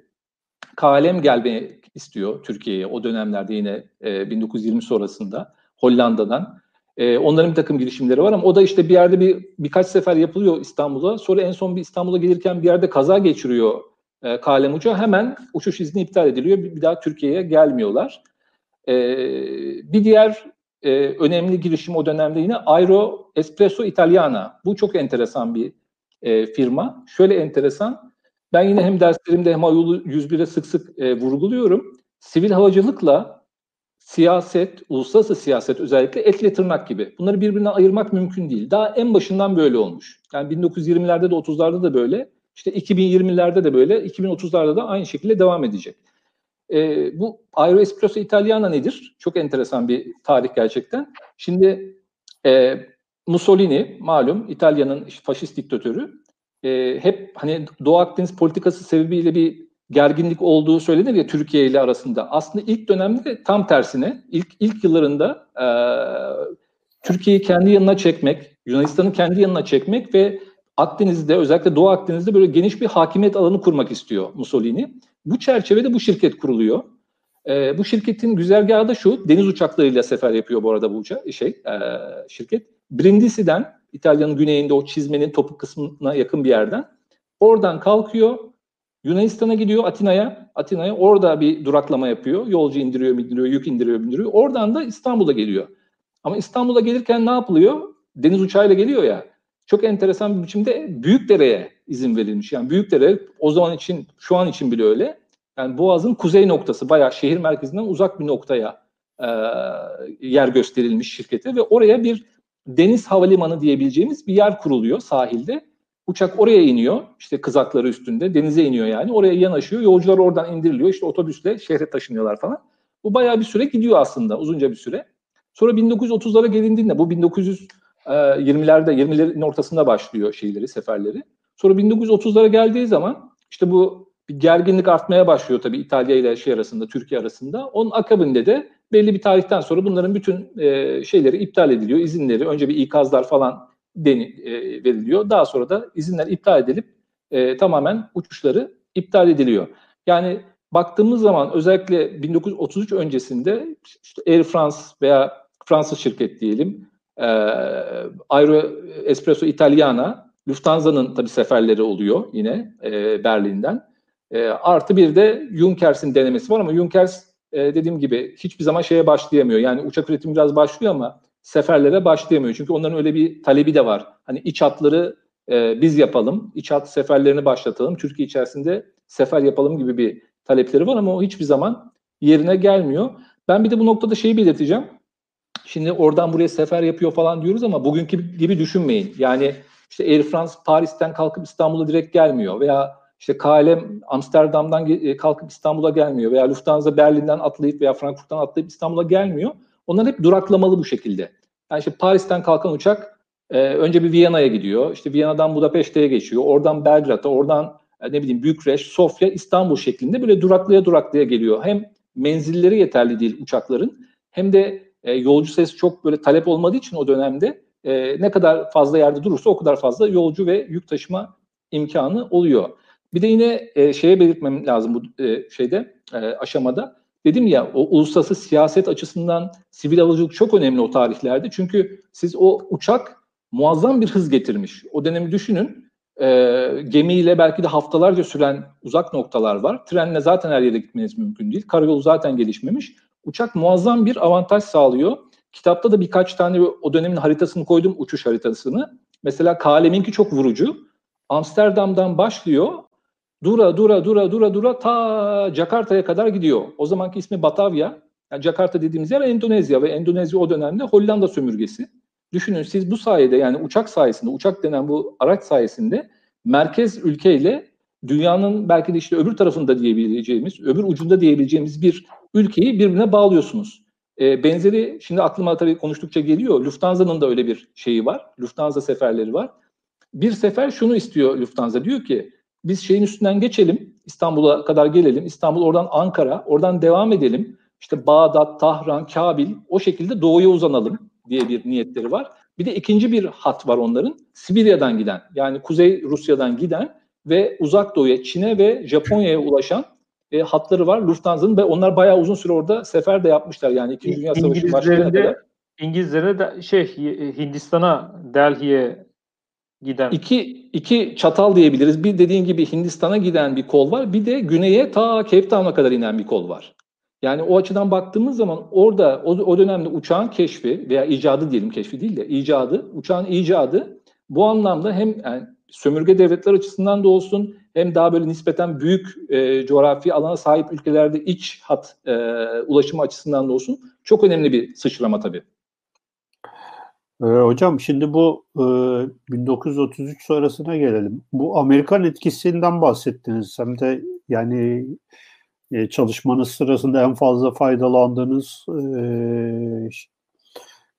KLM gelmeyi istiyor Türkiye'ye o dönemlerde yine e, 1920 sonrasında Hollanda'dan. E, onların bir takım girişimleri var ama o da işte bir yerde bir birkaç sefer yapılıyor İstanbul'a. Sonra en son bir İstanbul'a gelirken bir yerde kaza geçiriyor e, KLM uçağı. Hemen uçuş izni iptal ediliyor. Bir, bir daha Türkiye'ye gelmiyorlar. E, bir diğer e, önemli girişim o dönemde yine Aero Espresso Italiana. Bu çok enteresan bir e, firma. Şöyle enteresan. Ben yine hem derslerimde hem Ayolu 101'e sık sık e, vurguluyorum. Sivil havacılıkla siyaset, uluslararası siyaset özellikle etle tırnak gibi. Bunları birbirinden ayırmak mümkün değil. Daha en başından böyle olmuş. Yani 1920'lerde de 30'larda da böyle. İşte 2020'lerde de böyle, 2030'larda da aynı şekilde devam edecek. E, bu Aero Espresso Italiana nedir? Çok enteresan bir tarih gerçekten. Şimdi e, Mussolini malum İtalya'nın faşist diktatörü e, hep hani Doğu Akdeniz politikası sebebiyle bir gerginlik olduğu söylenir ya Türkiye ile arasında. Aslında ilk dönemde tam tersine ilk ilk yıllarında e, Türkiye'yi kendi yanına çekmek, Yunanistan'ı kendi yanına çekmek ve Akdeniz'de özellikle Doğu Akdeniz'de böyle geniş bir hakimiyet alanı kurmak istiyor Mussolini. Bu çerçevede bu şirket kuruluyor. E, bu şirketin güzergahı da şu, deniz uçaklarıyla sefer yapıyor bu arada bu uçak, şey, e, şirket. Brindisi'den, İtalya'nın güneyinde o çizmenin topuk kısmına yakın bir yerden, oradan kalkıyor, Yunanistan'a gidiyor Atina'ya. Atina'ya orada bir duraklama yapıyor. Yolcu indiriyor, indiriyor, yük indiriyor, indiriyor. Oradan da İstanbul'a geliyor. Ama İstanbul'a gelirken ne yapılıyor? Deniz uçağıyla geliyor ya. Çok enteresan bir biçimde Büyükdere'ye izin verilmiş. Yani Büyükdere o zaman için, şu an için bile öyle. Yani Boğaz'ın kuzey noktası, bayağı şehir merkezinden uzak bir noktaya e, yer gösterilmiş şirkete ve oraya bir deniz havalimanı diyebileceğimiz bir yer kuruluyor sahilde. Uçak oraya iniyor, işte kızakları üstünde, denize iniyor yani. Oraya yanaşıyor, yolcular oradan indiriliyor, işte otobüsle şehre taşınıyorlar falan. Bu bayağı bir süre gidiyor aslında, uzunca bir süre. Sonra 1930'lara gelindiğinde, bu 1920'lerde, 20'lerin ortasında başlıyor şeyleri, seferleri. Sonra 1930'lara geldiği zaman işte bu bir gerginlik artmaya başlıyor tabii İtalya ile şey arasında, Türkiye arasında. Onun akabinde de belli bir tarihten sonra bunların bütün e, şeyleri iptal ediliyor, izinleri. Önce bir ikazlar falan deni, e, veriliyor. Daha sonra da izinler iptal edilip e, tamamen uçuşları iptal ediliyor. Yani baktığımız zaman özellikle 1933 öncesinde işte Air France veya Fransız şirket diyelim. E, Aero Espresso Italiana, Lufthansa'nın tabii seferleri oluyor yine e, Berlin'den. E, artı bir de Junkers'in denemesi var ama Junkers e, dediğim gibi hiçbir zaman şeye başlayamıyor. Yani uçak üretimi biraz başlıyor ama seferlere başlayamıyor. Çünkü onların öyle bir talebi de var. Hani iç hatları e, biz yapalım, iç hat seferlerini başlatalım, Türkiye içerisinde sefer yapalım gibi bir talepleri var ama o hiçbir zaman yerine gelmiyor. Ben bir de bu noktada şeyi belirteceğim. Şimdi oradan buraya sefer yapıyor falan diyoruz ama bugünkü gibi düşünmeyin. Yani işte Air France Paris'ten kalkıp İstanbul'a direkt gelmiyor veya işte KLM Amsterdam'dan e, kalkıp İstanbul'a gelmiyor veya Lufthansa Berlin'den atlayıp veya Frankfurt'tan atlayıp İstanbul'a gelmiyor. Onlar hep duraklamalı bu şekilde. Yani işte Paris'ten kalkan uçak e, önce bir Viyana'ya gidiyor. İşte Viyana'dan Budapeşte'ye geçiyor. Oradan Belgrad'a, oradan e, ne bileyim Bükreş, Sofya, İstanbul şeklinde böyle duraklaya duraklaya geliyor. Hem menzilleri yeterli değil uçakların hem de e, yolcu sayısı çok böyle talep olmadığı için o dönemde e, ne kadar fazla yerde durursa o kadar fazla yolcu ve yük taşıma imkanı oluyor. Bir de yine e, şeye belirtmem lazım bu e, şeyde e, aşamada. Dedim ya o uluslararası siyaset açısından sivil havacılık çok önemli o tarihlerde. Çünkü siz o uçak muazzam bir hız getirmiş. O dönemi düşünün. E, gemiyle belki de haftalarca süren uzak noktalar var. Trenle zaten her yere gitmeniz mümkün değil. Karayolu zaten gelişmemiş. Uçak muazzam bir avantaj sağlıyor. Kitapta da birkaç tane o dönemin haritasını koydum, uçuş haritasını. Mesela KLM'inki çok vurucu. Amsterdam'dan başlıyor. Dura dura dura dura dura ta Jakarta'ya kadar gidiyor. O zamanki ismi Batavia. Yani Jakarta dediğimiz yer Endonezya ve Endonezya o dönemde Hollanda sömürgesi. Düşünün siz bu sayede yani uçak sayesinde, uçak denen bu araç sayesinde merkez ülkeyle dünyanın belki de işte öbür tarafında diyebileceğimiz, öbür ucunda diyebileceğimiz bir ülkeyi birbirine bağlıyorsunuz. E, benzeri şimdi aklıma tabii konuştukça geliyor. Lufthansa'nın da öyle bir şeyi var. Lufthansa seferleri var. Bir sefer şunu istiyor Lufthansa. Diyor ki biz şeyin üstünden geçelim. İstanbul'a kadar gelelim. İstanbul oradan Ankara. Oradan devam edelim. İşte Bağdat, Tahran, Kabil o şekilde doğuya uzanalım diye bir niyetleri var. Bir de ikinci bir hat var onların. Sibirya'dan giden yani Kuzey Rusya'dan giden ve uzak doğuya, Çin'e ve Japonya'ya ulaşan e, hatları var Lufthansa'nın ve onlar bayağı uzun süre orada sefer de yapmışlar yani 2. Dünya Savaşı başlayana kadar. İngilizlere de şey Hindistan'a, Delhi'ye giden. İki, iki çatal diyebiliriz. Bir dediğin gibi Hindistan'a giden bir kol var. Bir de güneye ta Cape Town'a kadar inen bir kol var. Yani o açıdan baktığımız zaman orada o, o dönemde uçağın keşfi veya icadı diyelim keşfi değil de icadı, uçağın icadı bu anlamda hem yani sömürge devletler açısından da olsun hem daha böyle nispeten büyük e, coğrafi alana sahip ülkelerde iç hat e, ulaşımı açısından da olsun çok önemli bir sıçrama tabii. Ee, hocam şimdi bu e, 1933 sonrasına gelelim. Bu Amerikan etkisinden bahsettiniz. Hem de yani e, çalışmanız sırasında en fazla faydalandığınız e,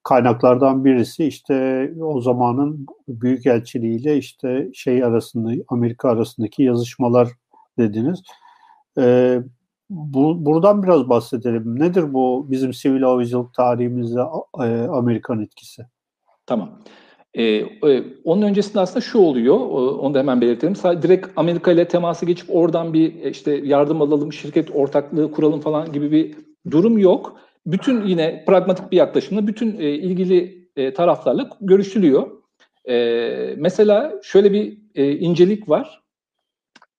kaynaklardan birisi işte o zamanın büyükelçiliğiyle işte şey arasında Amerika arasındaki yazışmalar dediniz. E, bu, buradan biraz bahsedelim. Nedir bu bizim sivil havacılık tarihimizde e, Amerikan etkisi? Tamam. Ee, e, onun öncesinde aslında şu oluyor, onu da hemen belirtelim. Sadece direkt Amerika ile temasa geçip oradan bir e, işte yardım alalım, şirket ortaklığı kuralım falan gibi bir durum yok. Bütün yine pragmatik bir yaklaşımla bütün e, ilgili e, taraflarla görüşülüyor. E, mesela şöyle bir e, incelik var.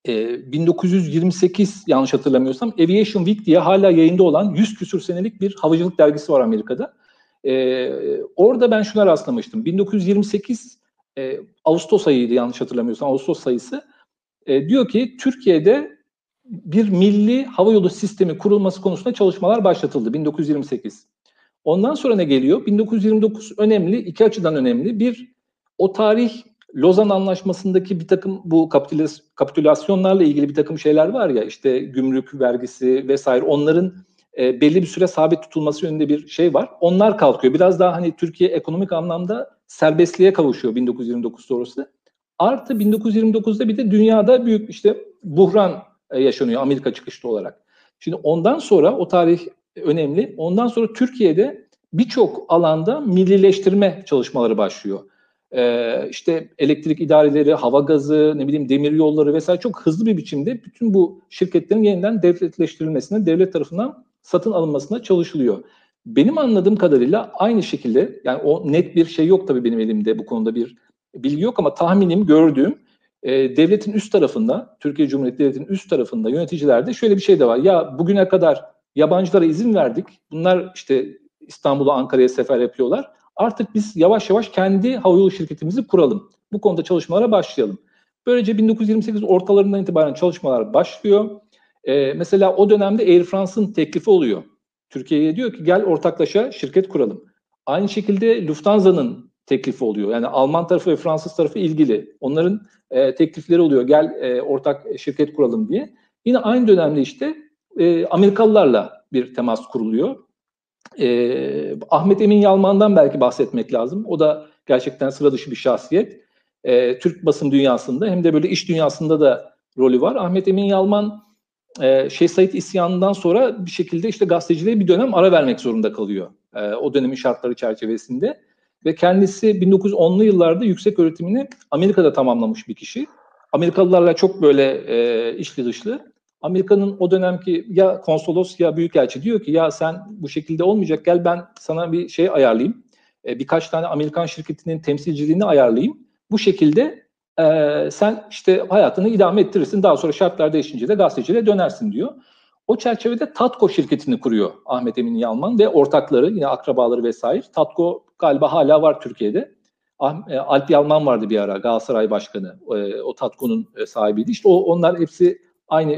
E, 1928 yanlış hatırlamıyorsam Aviation Week diye hala yayında olan 100 küsür senelik bir havacılık dergisi var Amerika'da. E, orada ben şuna rastlamıştım. 1928 e, Ağustos ayıydı yanlış hatırlamıyorsam Ağustos sayısı. E, diyor ki Türkiye'de bir milli havayolu sistemi kurulması konusunda çalışmalar başlatıldı 1928. Ondan sonra ne geliyor? 1929 önemli, iki açıdan önemli. Bir, o tarih Lozan Anlaşması'ndaki bir takım bu kapitülasyonlarla ilgili bir takım şeyler var ya işte gümrük vergisi vesaire onların e, belli bir süre sabit tutulması yönünde bir şey var. Onlar kalkıyor. Biraz daha hani Türkiye ekonomik anlamda serbestliğe kavuşuyor 1929 sonrası. Artı 1929'da bir de dünyada büyük işte buhran e, yaşanıyor Amerika çıkışlı olarak. Şimdi ondan sonra o tarih önemli. Ondan sonra Türkiye'de birçok alanda millileştirme çalışmaları başlıyor. Ee, işte elektrik idareleri, hava gazı, ne bileyim demir yolları vesaire çok hızlı bir biçimde bütün bu şirketlerin yeniden devletleştirilmesine devlet tarafından satın alınmasına çalışılıyor. Benim anladığım kadarıyla aynı şekilde yani o net bir şey yok tabii benim elimde bu konuda bir bilgi yok ama tahminim gördüğüm e, devletin üst tarafında Türkiye Cumhuriyeti Devleti'nin üst tarafında yöneticilerde şöyle bir şey de var. Ya bugüne kadar yabancılara izin verdik. Bunlar işte İstanbul'a Ankara'ya sefer yapıyorlar. Artık biz yavaş yavaş kendi havayolu şirketimizi kuralım. Bu konuda çalışmalara başlayalım. Böylece 1928 ortalarından itibaren çalışmalar başlıyor. Ee, mesela o dönemde Air France'ın teklifi oluyor. Türkiye'ye diyor ki gel ortaklaşa şirket kuralım. Aynı şekilde Lufthansa'nın teklifi oluyor. Yani Alman tarafı ve Fransız tarafı ilgili. Onların e, teklifleri oluyor. Gel e, ortak şirket kuralım diye. Yine aynı dönemde işte e, Amerikalılarla bir temas kuruluyor. E, Ahmet Emin Yalman'dan belki bahsetmek lazım. O da gerçekten sıra dışı bir şahsiyet. E, Türk basın dünyasında hem de böyle iş dünyasında da rolü var. Ahmet Emin Yalman e, Şeyh Said isyanından sonra bir şekilde işte gazeteciliğe bir dönem ara vermek zorunda kalıyor. E, o dönemin şartları çerçevesinde. Ve kendisi 1910'lu yıllarda yüksek öğretimini Amerika'da tamamlamış bir kişi. Amerikalılarla çok böyle e, içli dışlı. Amerika'nın o dönemki ya konsolos ya büyükelçi diyor ki ya sen bu şekilde olmayacak gel ben sana bir şey ayarlayayım. E, birkaç tane Amerikan şirketinin temsilciliğini ayarlayayım. Bu şekilde e, sen işte hayatını idame ettirirsin. Daha sonra şartlar değişince de gazeteciliğe dönersin diyor. O çerçevede Tatko şirketini kuruyor Ahmet Emin Yalman ve ortakları yine akrabaları vesaire. Tatko galiba hala var Türkiye'de. Ah, e, Alp Yalman vardı bir ara Galatasaray Başkanı. E, o Tatko'nun e, sahibiydi. İşte onlar hepsi aynı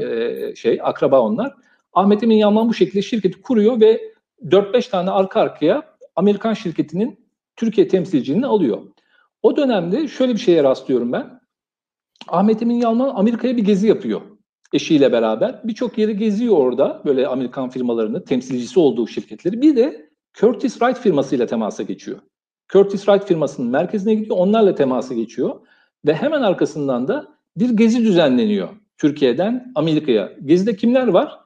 şey, akraba onlar. Ahmet Emin Yalman bu şekilde şirketi kuruyor ve 4-5 tane arka arkaya Amerikan şirketinin Türkiye temsilciliğini alıyor. O dönemde şöyle bir şeye rastlıyorum ben. Ahmet Emin Yalman Amerika'ya bir gezi yapıyor eşiyle beraber. Birçok yeri geziyor orada böyle Amerikan firmalarını, temsilcisi olduğu şirketleri. Bir de Curtis Wright firmasıyla temasa geçiyor. Curtis Wright firmasının merkezine gidiyor, onlarla temasa geçiyor. Ve hemen arkasından da bir gezi düzenleniyor Türkiye'den Amerika'ya. Gezide kimler var?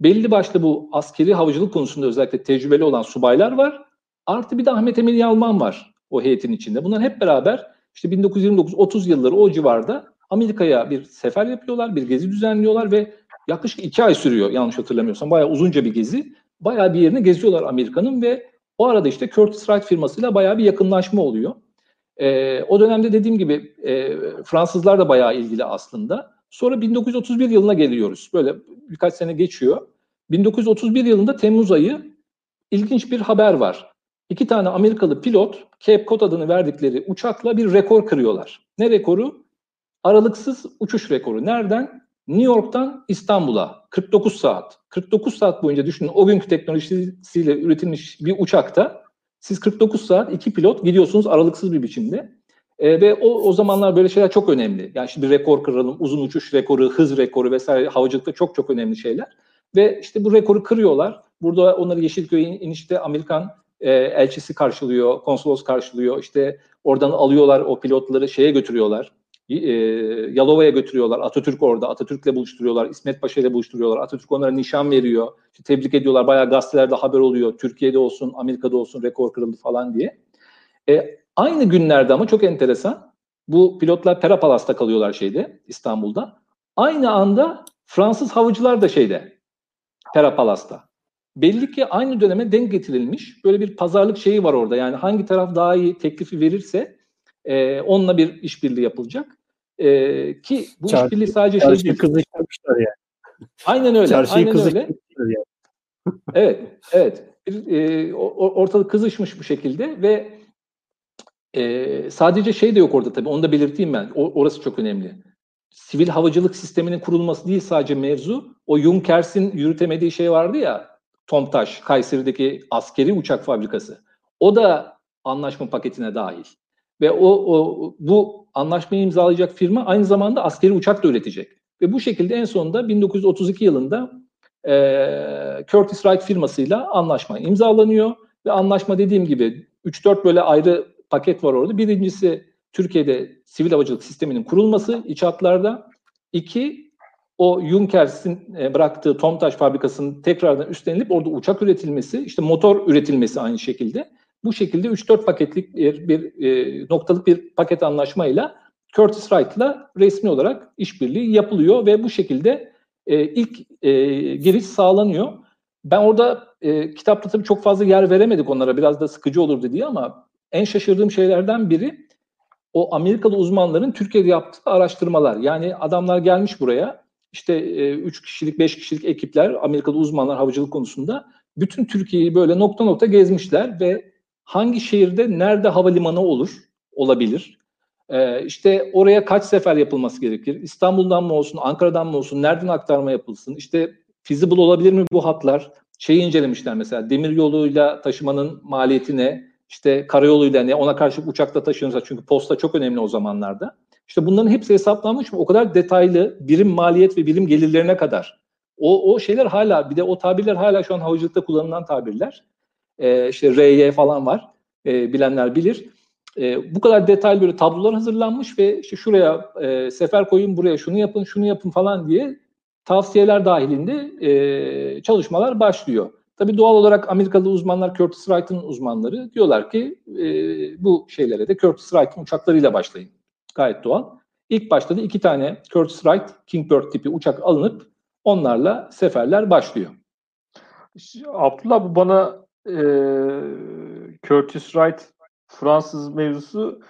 Belli başlı bu askeri havacılık konusunda özellikle tecrübeli olan subaylar var. Artı bir de Ahmet Emin Yalman var o heyetin içinde. Bunlar hep beraber işte 1929-30 yılları o civarda Amerika'ya bir sefer yapıyorlar, bir gezi düzenliyorlar ve yaklaşık iki ay sürüyor yanlış hatırlamıyorsam. Bayağı uzunca bir gezi. Bayağı bir yerini geziyorlar Amerika'nın ve o arada işte Curtis Wright firmasıyla bayağı bir yakınlaşma oluyor. E, o dönemde dediğim gibi e, Fransızlar da bayağı ilgili aslında. Sonra 1931 yılına geliyoruz. Böyle birkaç sene geçiyor. 1931 yılında Temmuz ayı ilginç bir haber var. İki tane Amerikalı pilot Cape Cod adını verdikleri uçakla bir rekor kırıyorlar. Ne rekoru? Aralıksız uçuş rekoru. Nereden? New York'tan İstanbul'a 49 saat. 49 saat boyunca düşünün o günkü teknolojisiyle üretilmiş bir uçakta siz 49 saat iki pilot gidiyorsunuz aralıksız bir biçimde. E, ve o, o zamanlar böyle şeyler çok önemli. Yani şimdi rekor kıralım, uzun uçuş rekoru, hız rekoru vesaire havacılıkta çok çok önemli şeyler. Ve işte bu rekoru kırıyorlar. Burada onları Yeşilköy'ün inişte Amerikan e, elçisi karşılıyor, konsolos karşılıyor. İşte oradan alıyorlar o pilotları şeye götürüyorlar e, Yalova'ya götürüyorlar. Atatürk orada. Atatürk'le buluşturuyorlar. İsmet Paşa ile buluşturuyorlar. Atatürk onlara nişan veriyor. İşte tebrik ediyorlar. Bayağı gazetelerde haber oluyor. Türkiye'de olsun, Amerika'da olsun rekor kırıldı falan diye. E, aynı günlerde ama çok enteresan. Bu pilotlar Pera Palas'ta kalıyorlar şeyde İstanbul'da. Aynı anda Fransız havacılar da şeyde Pera Palas'ta. Belli ki aynı döneme denk getirilmiş. Böyle bir pazarlık şeyi var orada. Yani hangi taraf daha iyi teklifi verirse e, onunla bir işbirliği yapılacak. E, ki bu Çarşı, işbirliği sadece şey değil. kızıştırmışlar yani. Aynen öyle. Çarşıyı aynen öyle. Yani. evet, evet. Bir, e, ortalık kızışmış bu şekilde ve e, sadece şey de yok orada tabii. Onu da belirteyim ben. O, orası çok önemli. Sivil havacılık sisteminin kurulması değil sadece mevzu. O Junkers'in yürütemediği şey vardı ya. Tomtaş, Kayseri'deki askeri uçak fabrikası. O da anlaşma paketine dahil. Ve o, o bu anlaşmayı imzalayacak firma aynı zamanda askeri uçak da üretecek. Ve bu şekilde en sonunda 1932 yılında e, Curtis Wright firmasıyla anlaşma imzalanıyor. Ve anlaşma dediğim gibi 3-4 böyle ayrı paket var orada. Birincisi Türkiye'de sivil havacılık sisteminin kurulması iç hatlarda. İki, o Junkers'in e, bıraktığı Tomtaş fabrikasının tekrardan üstlenilip orada uçak üretilmesi, işte motor üretilmesi aynı şekilde. Bu şekilde 3-4 paketlik bir, bir e, noktalık bir paket anlaşmayla Curtis Wright'la resmi olarak işbirliği yapılıyor ve bu şekilde e, ilk e, giriş sağlanıyor. ben orada e, kitapta tabii çok fazla yer veremedik onlara biraz da sıkıcı olurdu diye ama en şaşırdığım şeylerden biri o Amerikalı uzmanların Türkiye'de yaptığı araştırmalar. Yani adamlar gelmiş buraya işte 3 e, kişilik 5 kişilik ekipler Amerikalı uzmanlar havacılık konusunda bütün Türkiye'yi böyle nokta nokta gezmişler ve hangi şehirde nerede havalimanı olur olabilir ee, işte oraya kaç sefer yapılması gerekir? İstanbul'dan mı olsun, Ankara'dan mı olsun, nereden aktarma yapılsın? İşte feasible olabilir mi bu hatlar? Şeyi incelemişler mesela demir yoluyla taşımanın maliyeti ne? İşte karayoluyla ne? Ona karşı uçakla taşınırsa çünkü posta çok önemli o zamanlarda. İşte bunların hepsi hesaplanmış mı? O kadar detaylı birim maliyet ve birim gelirlerine kadar. O, o şeyler hala bir de o tabirler hala şu an havacılıkta kullanılan tabirler. Ee, işte RY falan var. Ee, bilenler bilir. E, bu kadar detaylı böyle tablolar hazırlanmış ve işte şuraya e, sefer koyun, buraya şunu yapın, şunu yapın falan diye tavsiyeler dahilinde e, çalışmalar başlıyor. Tabii doğal olarak Amerikalı uzmanlar Curtis Wright'ın uzmanları diyorlar ki e, bu şeylere de Curtis Wright'ın uçaklarıyla başlayın. Gayet doğal. İlk başta da iki tane Curtis Wright Kingbird tipi uçak alınıp onlarla seferler başlıyor. Abdullah bu bana e, Curtis Wright Fransız mevzusu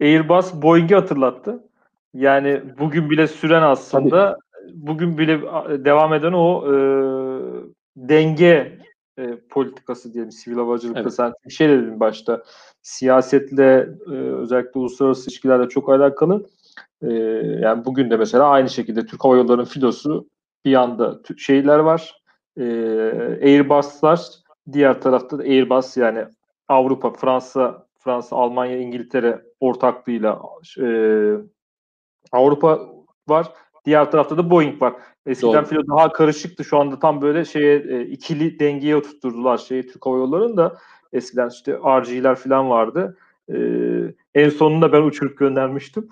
Airbus Boeing'i hatırlattı. Yani bugün bile süren aslında Tabii. bugün bile devam eden o e, denge e, politikası diyelim sivil havacılıkta evet. sen bir şey dedin başta siyasetle e, özellikle uluslararası ilişkilerle çok alakalı. E, yani bugün de mesela aynı şekilde Türk Hava Yolları'nın filosu bir yanda şeyler var. E, Airbus'lar diğer tarafta da Airbus yani Avrupa, Fransa Fransa, Almanya, İngiltere ortaklığıyla e, Avrupa var. Diğer tarafta da Boeing var. Eskiden Doğru. filo daha karışıktı. Şu anda tam böyle şeye e, ikili dengeye oturtturdular şeyi Türk Hava Yolları'nın da eskiden işte RG'ler falan vardı. Ee, en sonunda ben uçurup göndermiştim.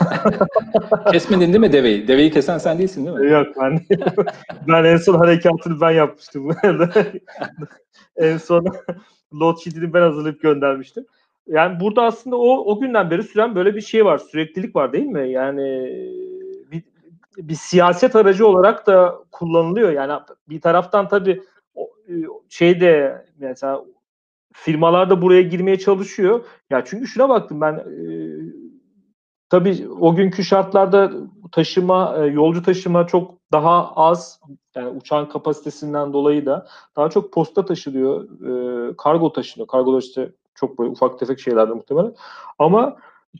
Kesmedin değil mi deveyi? Deveyi kesen sen değilsin değil mi? Yok ben ben en son harekatını ben yapmıştım. en son load sheet'ini ben hazırlayıp göndermiştim yani burada aslında o o günden beri süren böyle bir şey var. Süreklilik var değil mi? Yani bir, bir siyaset aracı olarak da kullanılıyor. Yani bir taraftan tabii şeyde mesela firmalar da buraya girmeye çalışıyor. Ya çünkü şuna baktım ben e, tabii o günkü şartlarda taşıma, e, yolcu taşıma çok daha az yani uçağın kapasitesinden dolayı da daha çok posta taşılıyor, e, kargo taşınıyor. Kargo işte çok böyle ufak tefek şeylerdi muhtemelen. Ama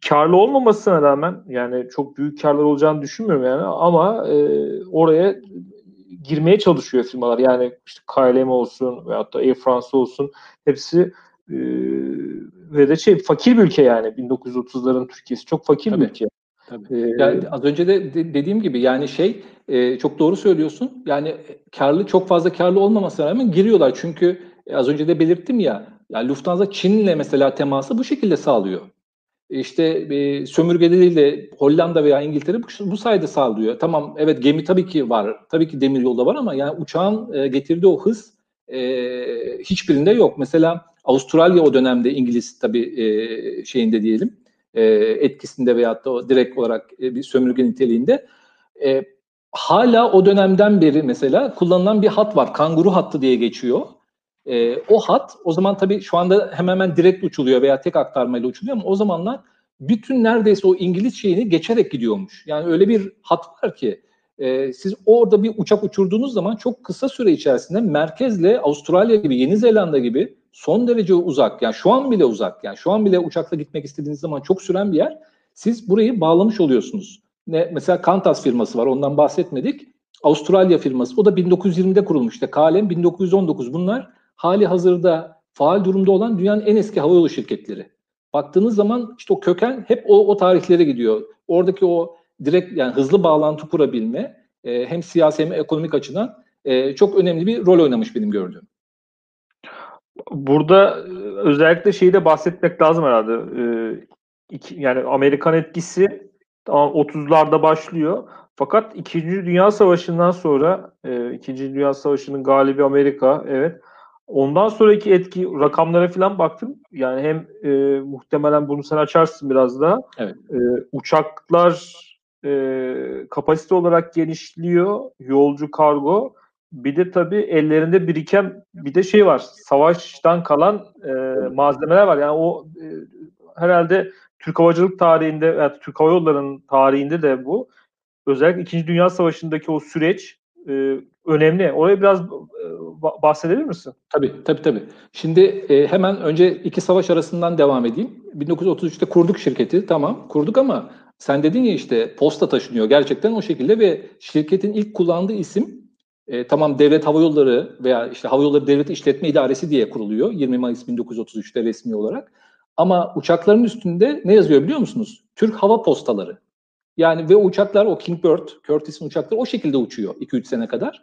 karlı olmamasına rağmen yani çok büyük karlar olacağını düşünmüyorum yani ama e, oraya girmeye çalışıyor firmalar. Yani işte KLM olsun veyahut da Air France olsun hepsi e, ve de şey fakir bir ülke yani 1930'ların Türkiye'si çok fakir Tabii. bir ülke. Tabii. Ee, yani az önce de, de dediğim gibi yani şey e, çok doğru söylüyorsun. Yani karlı çok fazla karlı olmamasına rağmen giriyorlar. Çünkü e, az önce de belirttim ya yani Lufthansa Çin'le mesela teması bu şekilde sağlıyor. İşte e, sömürgeleriyle Hollanda veya İngiltere bu sayede sağlıyor. Tamam evet gemi tabii ki var. Tabii ki demir yolda var ama yani uçağın e, getirdiği o hız e, hiçbirinde yok. Mesela Avustralya o dönemde İngiliz tabii e, şeyinde diyelim e, etkisinde veyahut da o direkt olarak e, bir sömürge niteliğinde e, hala o dönemden beri mesela kullanılan bir hat var. Kanguru hattı diye geçiyor. E, o hat o zaman tabii şu anda hemen hemen direkt uçuluyor veya tek aktarmayla uçuluyor ama o zamanlar bütün neredeyse o İngiliz şeyini geçerek gidiyormuş. Yani öyle bir hat var ki e, siz orada bir uçak uçurduğunuz zaman çok kısa süre içerisinde merkezle Avustralya gibi, Yeni Zelanda gibi son derece uzak. Yani şu an bile uzak. Yani şu an bile uçakla gitmek istediğiniz zaman çok süren bir yer. Siz burayı bağlamış oluyorsunuz. Ne, mesela Qantas firması var ondan bahsetmedik. Avustralya firması. O da 1920'de kurulmuş. İşte KLM 1919. Bunlar hali hazırda faal durumda olan dünyanın en eski havayolu şirketleri. Baktığınız zaman işte o köken hep o, o tarihlere gidiyor. Oradaki o direkt yani hızlı bağlantı kurabilme e, hem siyasi hem ekonomik açıdan e, çok önemli bir rol oynamış benim gördüğüm. Burada e, özellikle şeyi de bahsetmek lazım herhalde. Ee, iki, yani Amerikan etkisi 30'larda başlıyor. Fakat İkinci Dünya Savaşı'ndan sonra e, Dünya Savaşı'nın galibi Amerika evet Ondan sonraki etki rakamlara falan baktım. Yani hem e, muhtemelen bunu sen açarsın biraz daha. Evet. E, uçaklar e, kapasite olarak genişliyor. Yolcu kargo bir de tabii ellerinde biriken bir de şey var. Savaştan kalan e, malzemeler var. Yani o e, herhalde Türk havacılık tarihinde, yani Türk Hava Yolları'nın tarihinde de bu. Özellikle İkinci Dünya Savaşı'ndaki o süreç e, önemli. Oraya biraz e, bahsedebilir misin? Tabii, tabii, tabii. Şimdi e, hemen önce iki savaş arasından devam edeyim. 1933'te kurduk şirketi, tamam kurduk ama sen dedin ya işte posta taşınıyor gerçekten o şekilde ve şirketin ilk kullandığı isim e, tamam Devlet Hava Yolları veya işte Hava Yolları Devlet İşletme İdaresi diye kuruluyor 20 Mayıs 1933'te resmi olarak. Ama uçakların üstünde ne yazıyor biliyor musunuz? Türk Hava Postaları. Yani ve uçaklar o Kingbird, Curtis'in uçakları o şekilde uçuyor 2-3 sene kadar.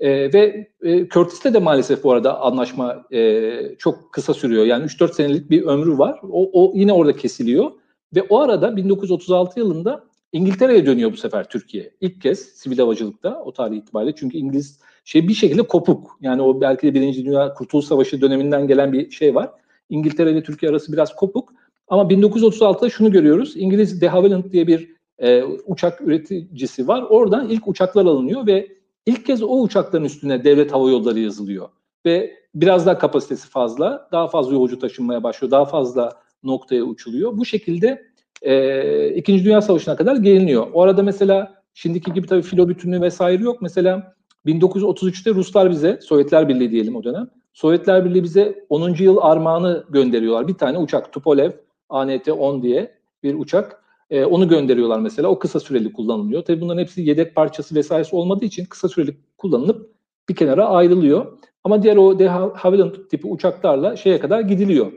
E, ve e, Curtis'te de maalesef bu arada anlaşma e, çok kısa sürüyor. Yani 3-4 senelik bir ömrü var. O, o yine orada kesiliyor. Ve o arada 1936 yılında İngiltere'ye dönüyor bu sefer Türkiye. İlk kez sivil havacılıkta o tarih itibariyle. Çünkü İngiliz şey bir şekilde kopuk. Yani o belki de Birinci Dünya Kurtuluş Savaşı döneminden gelen bir şey var. İngiltere ile Türkiye arası biraz kopuk. Ama 1936'da şunu görüyoruz. İngiliz de Havilland diye bir e, uçak üreticisi var. Oradan ilk uçaklar alınıyor ve ilk kez o uçakların üstüne devlet hava yolları yazılıyor. Ve biraz daha kapasitesi fazla, daha fazla yolcu taşınmaya başlıyor, daha fazla noktaya uçuluyor. Bu şekilde e, İkinci Dünya Savaşı'na kadar geliniyor. O arada mesela şimdiki gibi tabii filo bütünlüğü vesaire yok. Mesela 1933'te Ruslar bize, Sovyetler Birliği diyelim o dönem, Sovyetler Birliği bize 10. yıl armağanı gönderiyorlar. Bir tane uçak Tupolev ANT-10 diye bir uçak. E, onu gönderiyorlar mesela. O kısa süreli kullanılıyor. Tabii bunların hepsi yedek parçası vesairesi olmadığı için kısa süreli kullanılıp bir kenara ayrılıyor. Ama diğer o De Havilland tipi uçaklarla şeye kadar gidiliyor.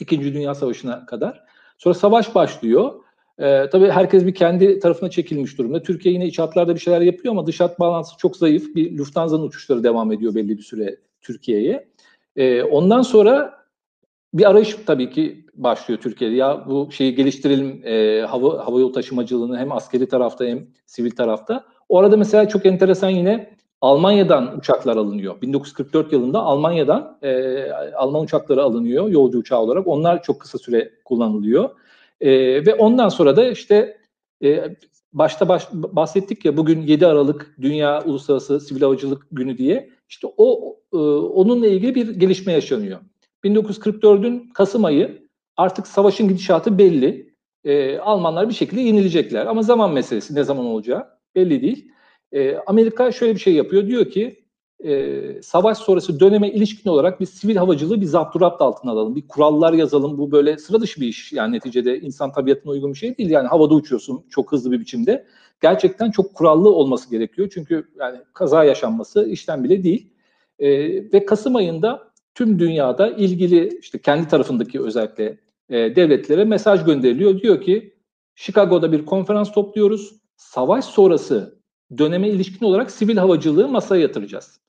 İkinci Dünya Savaşı'na kadar. Sonra savaş başlıyor. Ee, tabii herkes bir kendi tarafına çekilmiş durumda. Türkiye yine iç hatlarda bir şeyler yapıyor ama dış hat bağlantısı çok zayıf. Bir Lufthansa'nın uçuşları devam ediyor belli bir süre Türkiye'ye. Ee, ondan sonra bir arayış tabii ki başlıyor Türkiye'de. Ya bu şeyi geliştirelim e, hava hava yolu taşımacılığını hem askeri tarafta hem sivil tarafta. O arada mesela çok enteresan yine Almanya'dan uçaklar alınıyor. 1944 yılında Almanya'dan e, Alman uçakları alınıyor yolcu uçağı olarak. Onlar çok kısa süre kullanılıyor. E, ve ondan sonra da işte e, başta baş, bahsettik ya bugün 7 Aralık Dünya Uluslararası Sivil Havacılık Günü diye. İşte o e, onunla ilgili bir gelişme yaşanıyor. 1944'ün Kasım ayı artık savaşın gidişatı belli. E, Almanlar bir şekilde yenilecekler ama zaman meselesi ne zaman olacağı belli değil. E, Amerika şöyle bir şey yapıyor. Diyor ki e, savaş sonrası döneme ilişkin olarak bir sivil havacılığı bir zapturapt altına alalım. Bir kurallar yazalım. Bu böyle sıra dışı bir iş. Yani neticede insan tabiatına uygun bir şey değil. Yani havada uçuyorsun çok hızlı bir biçimde. Gerçekten çok kurallı olması gerekiyor. Çünkü yani kaza yaşanması işten bile değil. E, ve Kasım ayında tüm dünyada ilgili işte kendi tarafındaki özellikle e, devletlere mesaj gönderiliyor. Diyor ki Chicago'da bir konferans topluyoruz. Savaş sonrası döneme ilişkin olarak sivil havacılığı masaya yatıracağız.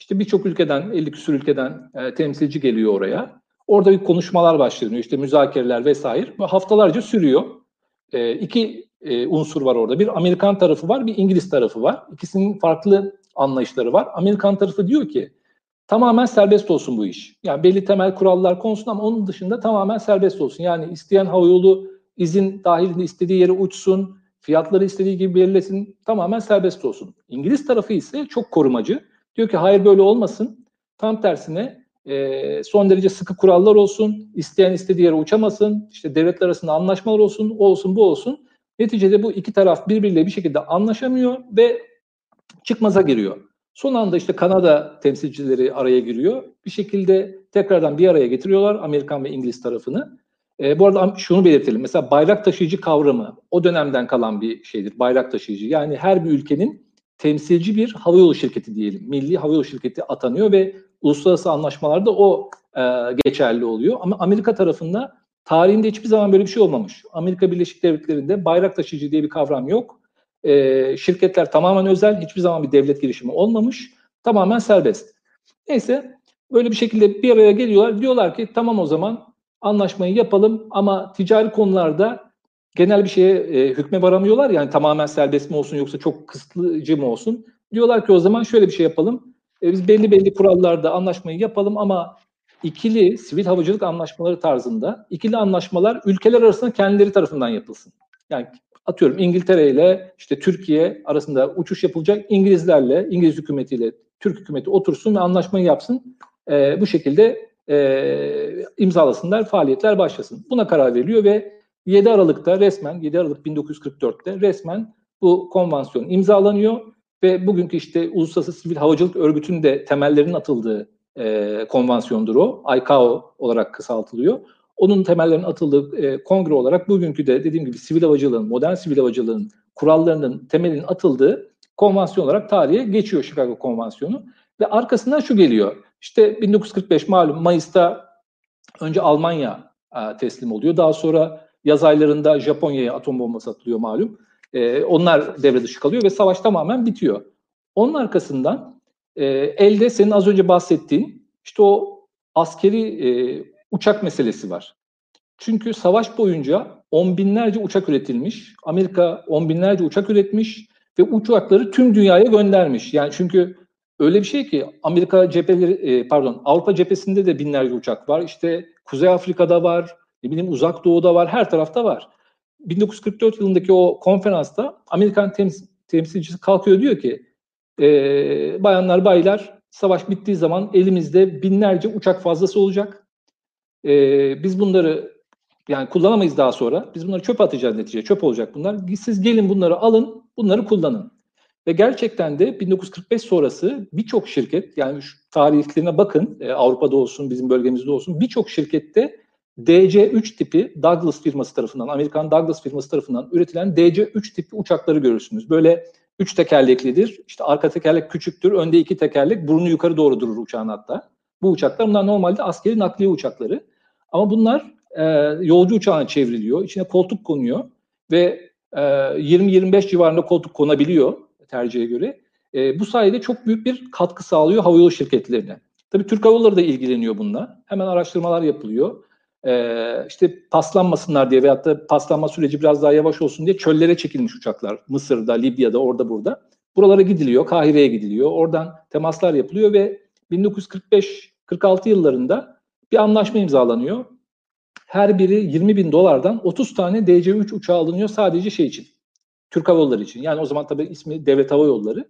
İşte birçok ülkeden, 50 küsur ülkeden e, temsilci geliyor oraya. Orada bir konuşmalar başlanıyor. İşte müzakereler vesaire. Haftalarca sürüyor. E, iki e, unsur var orada. Bir Amerikan tarafı var, bir İngiliz tarafı var. İkisinin farklı anlayışları var. Amerikan tarafı diyor ki tamamen serbest olsun bu iş. Yani belli temel kurallar konsun ama onun dışında tamamen serbest olsun. Yani isteyen havayolu izin dahilinde istediği yere uçsun, Fiyatları istediği gibi belirlesin. Tamamen serbest olsun. İngiliz tarafı ise çok korumacı. Diyor ki hayır böyle olmasın. Tam tersine e, son derece sıkı kurallar olsun. İsteyen istediği yere uçamasın. İşte devletler arasında anlaşmalar olsun. O olsun bu olsun. Neticede bu iki taraf birbiriyle bir şekilde anlaşamıyor ve çıkmaza giriyor. Son anda işte Kanada temsilcileri araya giriyor. Bir şekilde tekrardan bir araya getiriyorlar Amerikan ve İngiliz tarafını. E, bu arada şunu belirtelim. Mesela bayrak taşıyıcı kavramı o dönemden kalan bir şeydir. Bayrak taşıyıcı. Yani her bir ülkenin temsilci bir havayolu şirketi diyelim. Milli havayolu şirketi atanıyor ve uluslararası anlaşmalarda o e, geçerli oluyor. Ama Amerika tarafında tarihinde hiçbir zaman böyle bir şey olmamış. Amerika Birleşik Devletleri'nde bayrak taşıyıcı diye bir kavram yok. E, şirketler tamamen özel. Hiçbir zaman bir devlet girişimi olmamış. Tamamen serbest. Neyse böyle bir şekilde bir araya geliyorlar. Diyorlar ki tamam o zaman anlaşmayı yapalım ama ticari konularda genel bir şeye e, hükme varamıyorlar yani tamamen serbest mi olsun yoksa çok kısıtlıcı mı olsun. Diyorlar ki o zaman şöyle bir şey yapalım. E, biz belli belli kurallarda anlaşmayı yapalım ama ikili sivil havacılık anlaşmaları tarzında ikili anlaşmalar ülkeler arasında kendileri tarafından yapılsın. Yani atıyorum İngiltere ile işte Türkiye arasında uçuş yapılacak İngilizlerle, İngiliz hükümetiyle Türk hükümeti otursun ve anlaşmayı yapsın. E, bu şekilde e, imzalasınlar, faaliyetler başlasın. Buna karar veriliyor ve 7 Aralık'ta resmen, 7 Aralık 1944'te resmen bu konvansiyon imzalanıyor ve bugünkü işte Uluslararası Sivil Havacılık Örgütü'nün de temellerinin atıldığı e, konvansiyondur o. ICAO olarak kısaltılıyor. Onun temellerinin atıldığı e, kongre olarak bugünkü de dediğim gibi sivil havacılığın, modern sivil havacılığın kurallarının temelinin atıldığı konvansiyon olarak tarihe geçiyor Chicago Konvansiyonu. Ve arkasından şu geliyor. İşte 1945 malum Mayıs'ta önce Almanya e, teslim oluyor. Daha sonra yaz aylarında Japonya'ya atom bombası atılıyor malum. E, onlar devre dışı kalıyor ve savaş tamamen bitiyor. Onun arkasından e, elde senin az önce bahsettiğin işte o askeri e, uçak meselesi var. Çünkü savaş boyunca on binlerce uçak üretilmiş. Amerika on binlerce uçak üretmiş ve uçakları tüm dünyaya göndermiş. Yani çünkü öyle bir şey ki Amerika cepheleri e, pardon Avrupa cephesinde de binlerce uçak var. İşte Kuzey Afrika'da var, ne bileyim Uzak Doğu'da var, her tarafta var. 1944 yılındaki o konferansta Amerikan tems- temsilcisi kalkıyor diyor ki e, bayanlar baylar savaş bittiği zaman elimizde binlerce uçak fazlası olacak. E, biz bunları yani kullanamayız daha sonra. Biz bunları çöp atacağız neticede. Çöp olacak bunlar. Siz gelin bunları alın, bunları kullanın. Ve gerçekten de 1945 sonrası birçok şirket yani şu tarihlerine bakın e, Avrupa'da olsun bizim bölgemizde olsun birçok şirkette DC-3 tipi Douglas firması tarafından Amerikan Douglas firması tarafından üretilen DC-3 tipi uçakları görürsünüz. Böyle üç tekerleklidir. İşte arka tekerlek küçüktür. Önde iki tekerlek. Burnu yukarı doğru durur uçağın hatta. Bu uçaklar bunlar normalde askeri nakliye uçakları. Ama bunlar e, yolcu uçağına çevriliyor. İçine koltuk konuyor ve e, 20-25 civarında koltuk konabiliyor tercihe göre. E, bu sayede çok büyük bir katkı sağlıyor havayolu şirketlerine. Tabii Türk Hava da ilgileniyor bununla. Hemen araştırmalar yapılıyor. Ee, işte paslanmasınlar diye veyahut da paslanma süreci biraz daha yavaş olsun diye çöllere çekilmiş uçaklar. Mısır'da, Libya'da, orada burada. Buralara gidiliyor, Kahire'ye gidiliyor. Oradan temaslar yapılıyor ve 1945-46 yıllarında bir anlaşma imzalanıyor. Her biri 20 bin dolardan 30 tane DC-3 uçağı alınıyor sadece şey için. Türk Hava Yolları için. Yani o zaman tabii ismi Devlet Hava Yolları.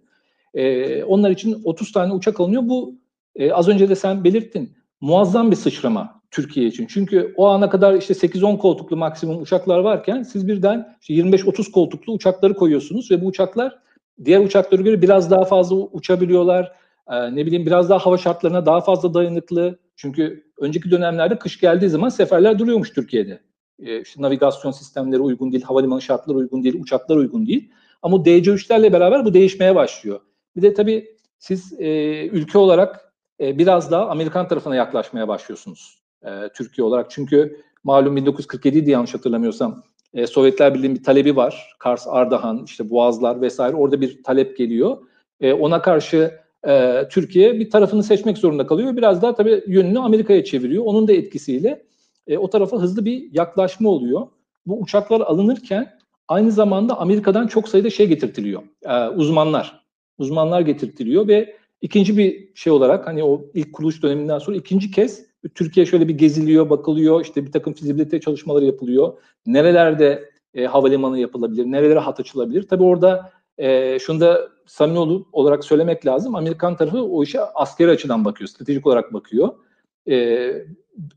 Ee, onlar için 30 tane uçak alınıyor. Bu e, az önce de sen belirttin. Muazzam bir sıçrama Türkiye için. Çünkü o ana kadar işte 8-10 koltuklu maksimum uçaklar varken siz birden işte 25-30 koltuklu uçakları koyuyorsunuz ve bu uçaklar diğer uçaklara göre biraz daha fazla uçabiliyorlar. Ee, ne bileyim biraz daha hava şartlarına daha fazla dayanıklı. Çünkü önceki dönemlerde kış geldiği zaman seferler duruyormuş Türkiye'de. İşte navigasyon sistemleri uygun değil, havalimanı şartları uygun değil, uçaklar uygun değil. Ama DC-3'lerle beraber bu değişmeye başlıyor. Bir de tabii siz e, ülke olarak e, biraz daha Amerikan tarafına yaklaşmaya başlıyorsunuz e, Türkiye olarak. Çünkü malum 1947'ydi yanlış hatırlamıyorsam e, Sovyetler Birliği'nin bir talebi var. Kars, Ardahan, işte Boğazlar vesaire orada bir talep geliyor. E, ona karşı e, Türkiye bir tarafını seçmek zorunda kalıyor. Biraz daha tabii yönünü Amerika'ya çeviriyor. Onun da etkisiyle e, o tarafa hızlı bir yaklaşma oluyor. Bu uçaklar alınırken aynı zamanda Amerika'dan çok sayıda şey getirtiliyor. E, uzmanlar. Uzmanlar getirtiliyor ve ikinci bir şey olarak hani o ilk kuruluş döneminden sonra ikinci kez Türkiye şöyle bir geziliyor, bakılıyor, işte bir takım fizibilite çalışmaları yapılıyor. Nerelerde e, havalimanı yapılabilir, nerelere hat açılabilir? Tabii orada e, şunu da samimi olarak söylemek lazım. Amerikan tarafı o işe askeri açıdan bakıyor, stratejik olarak bakıyor. E,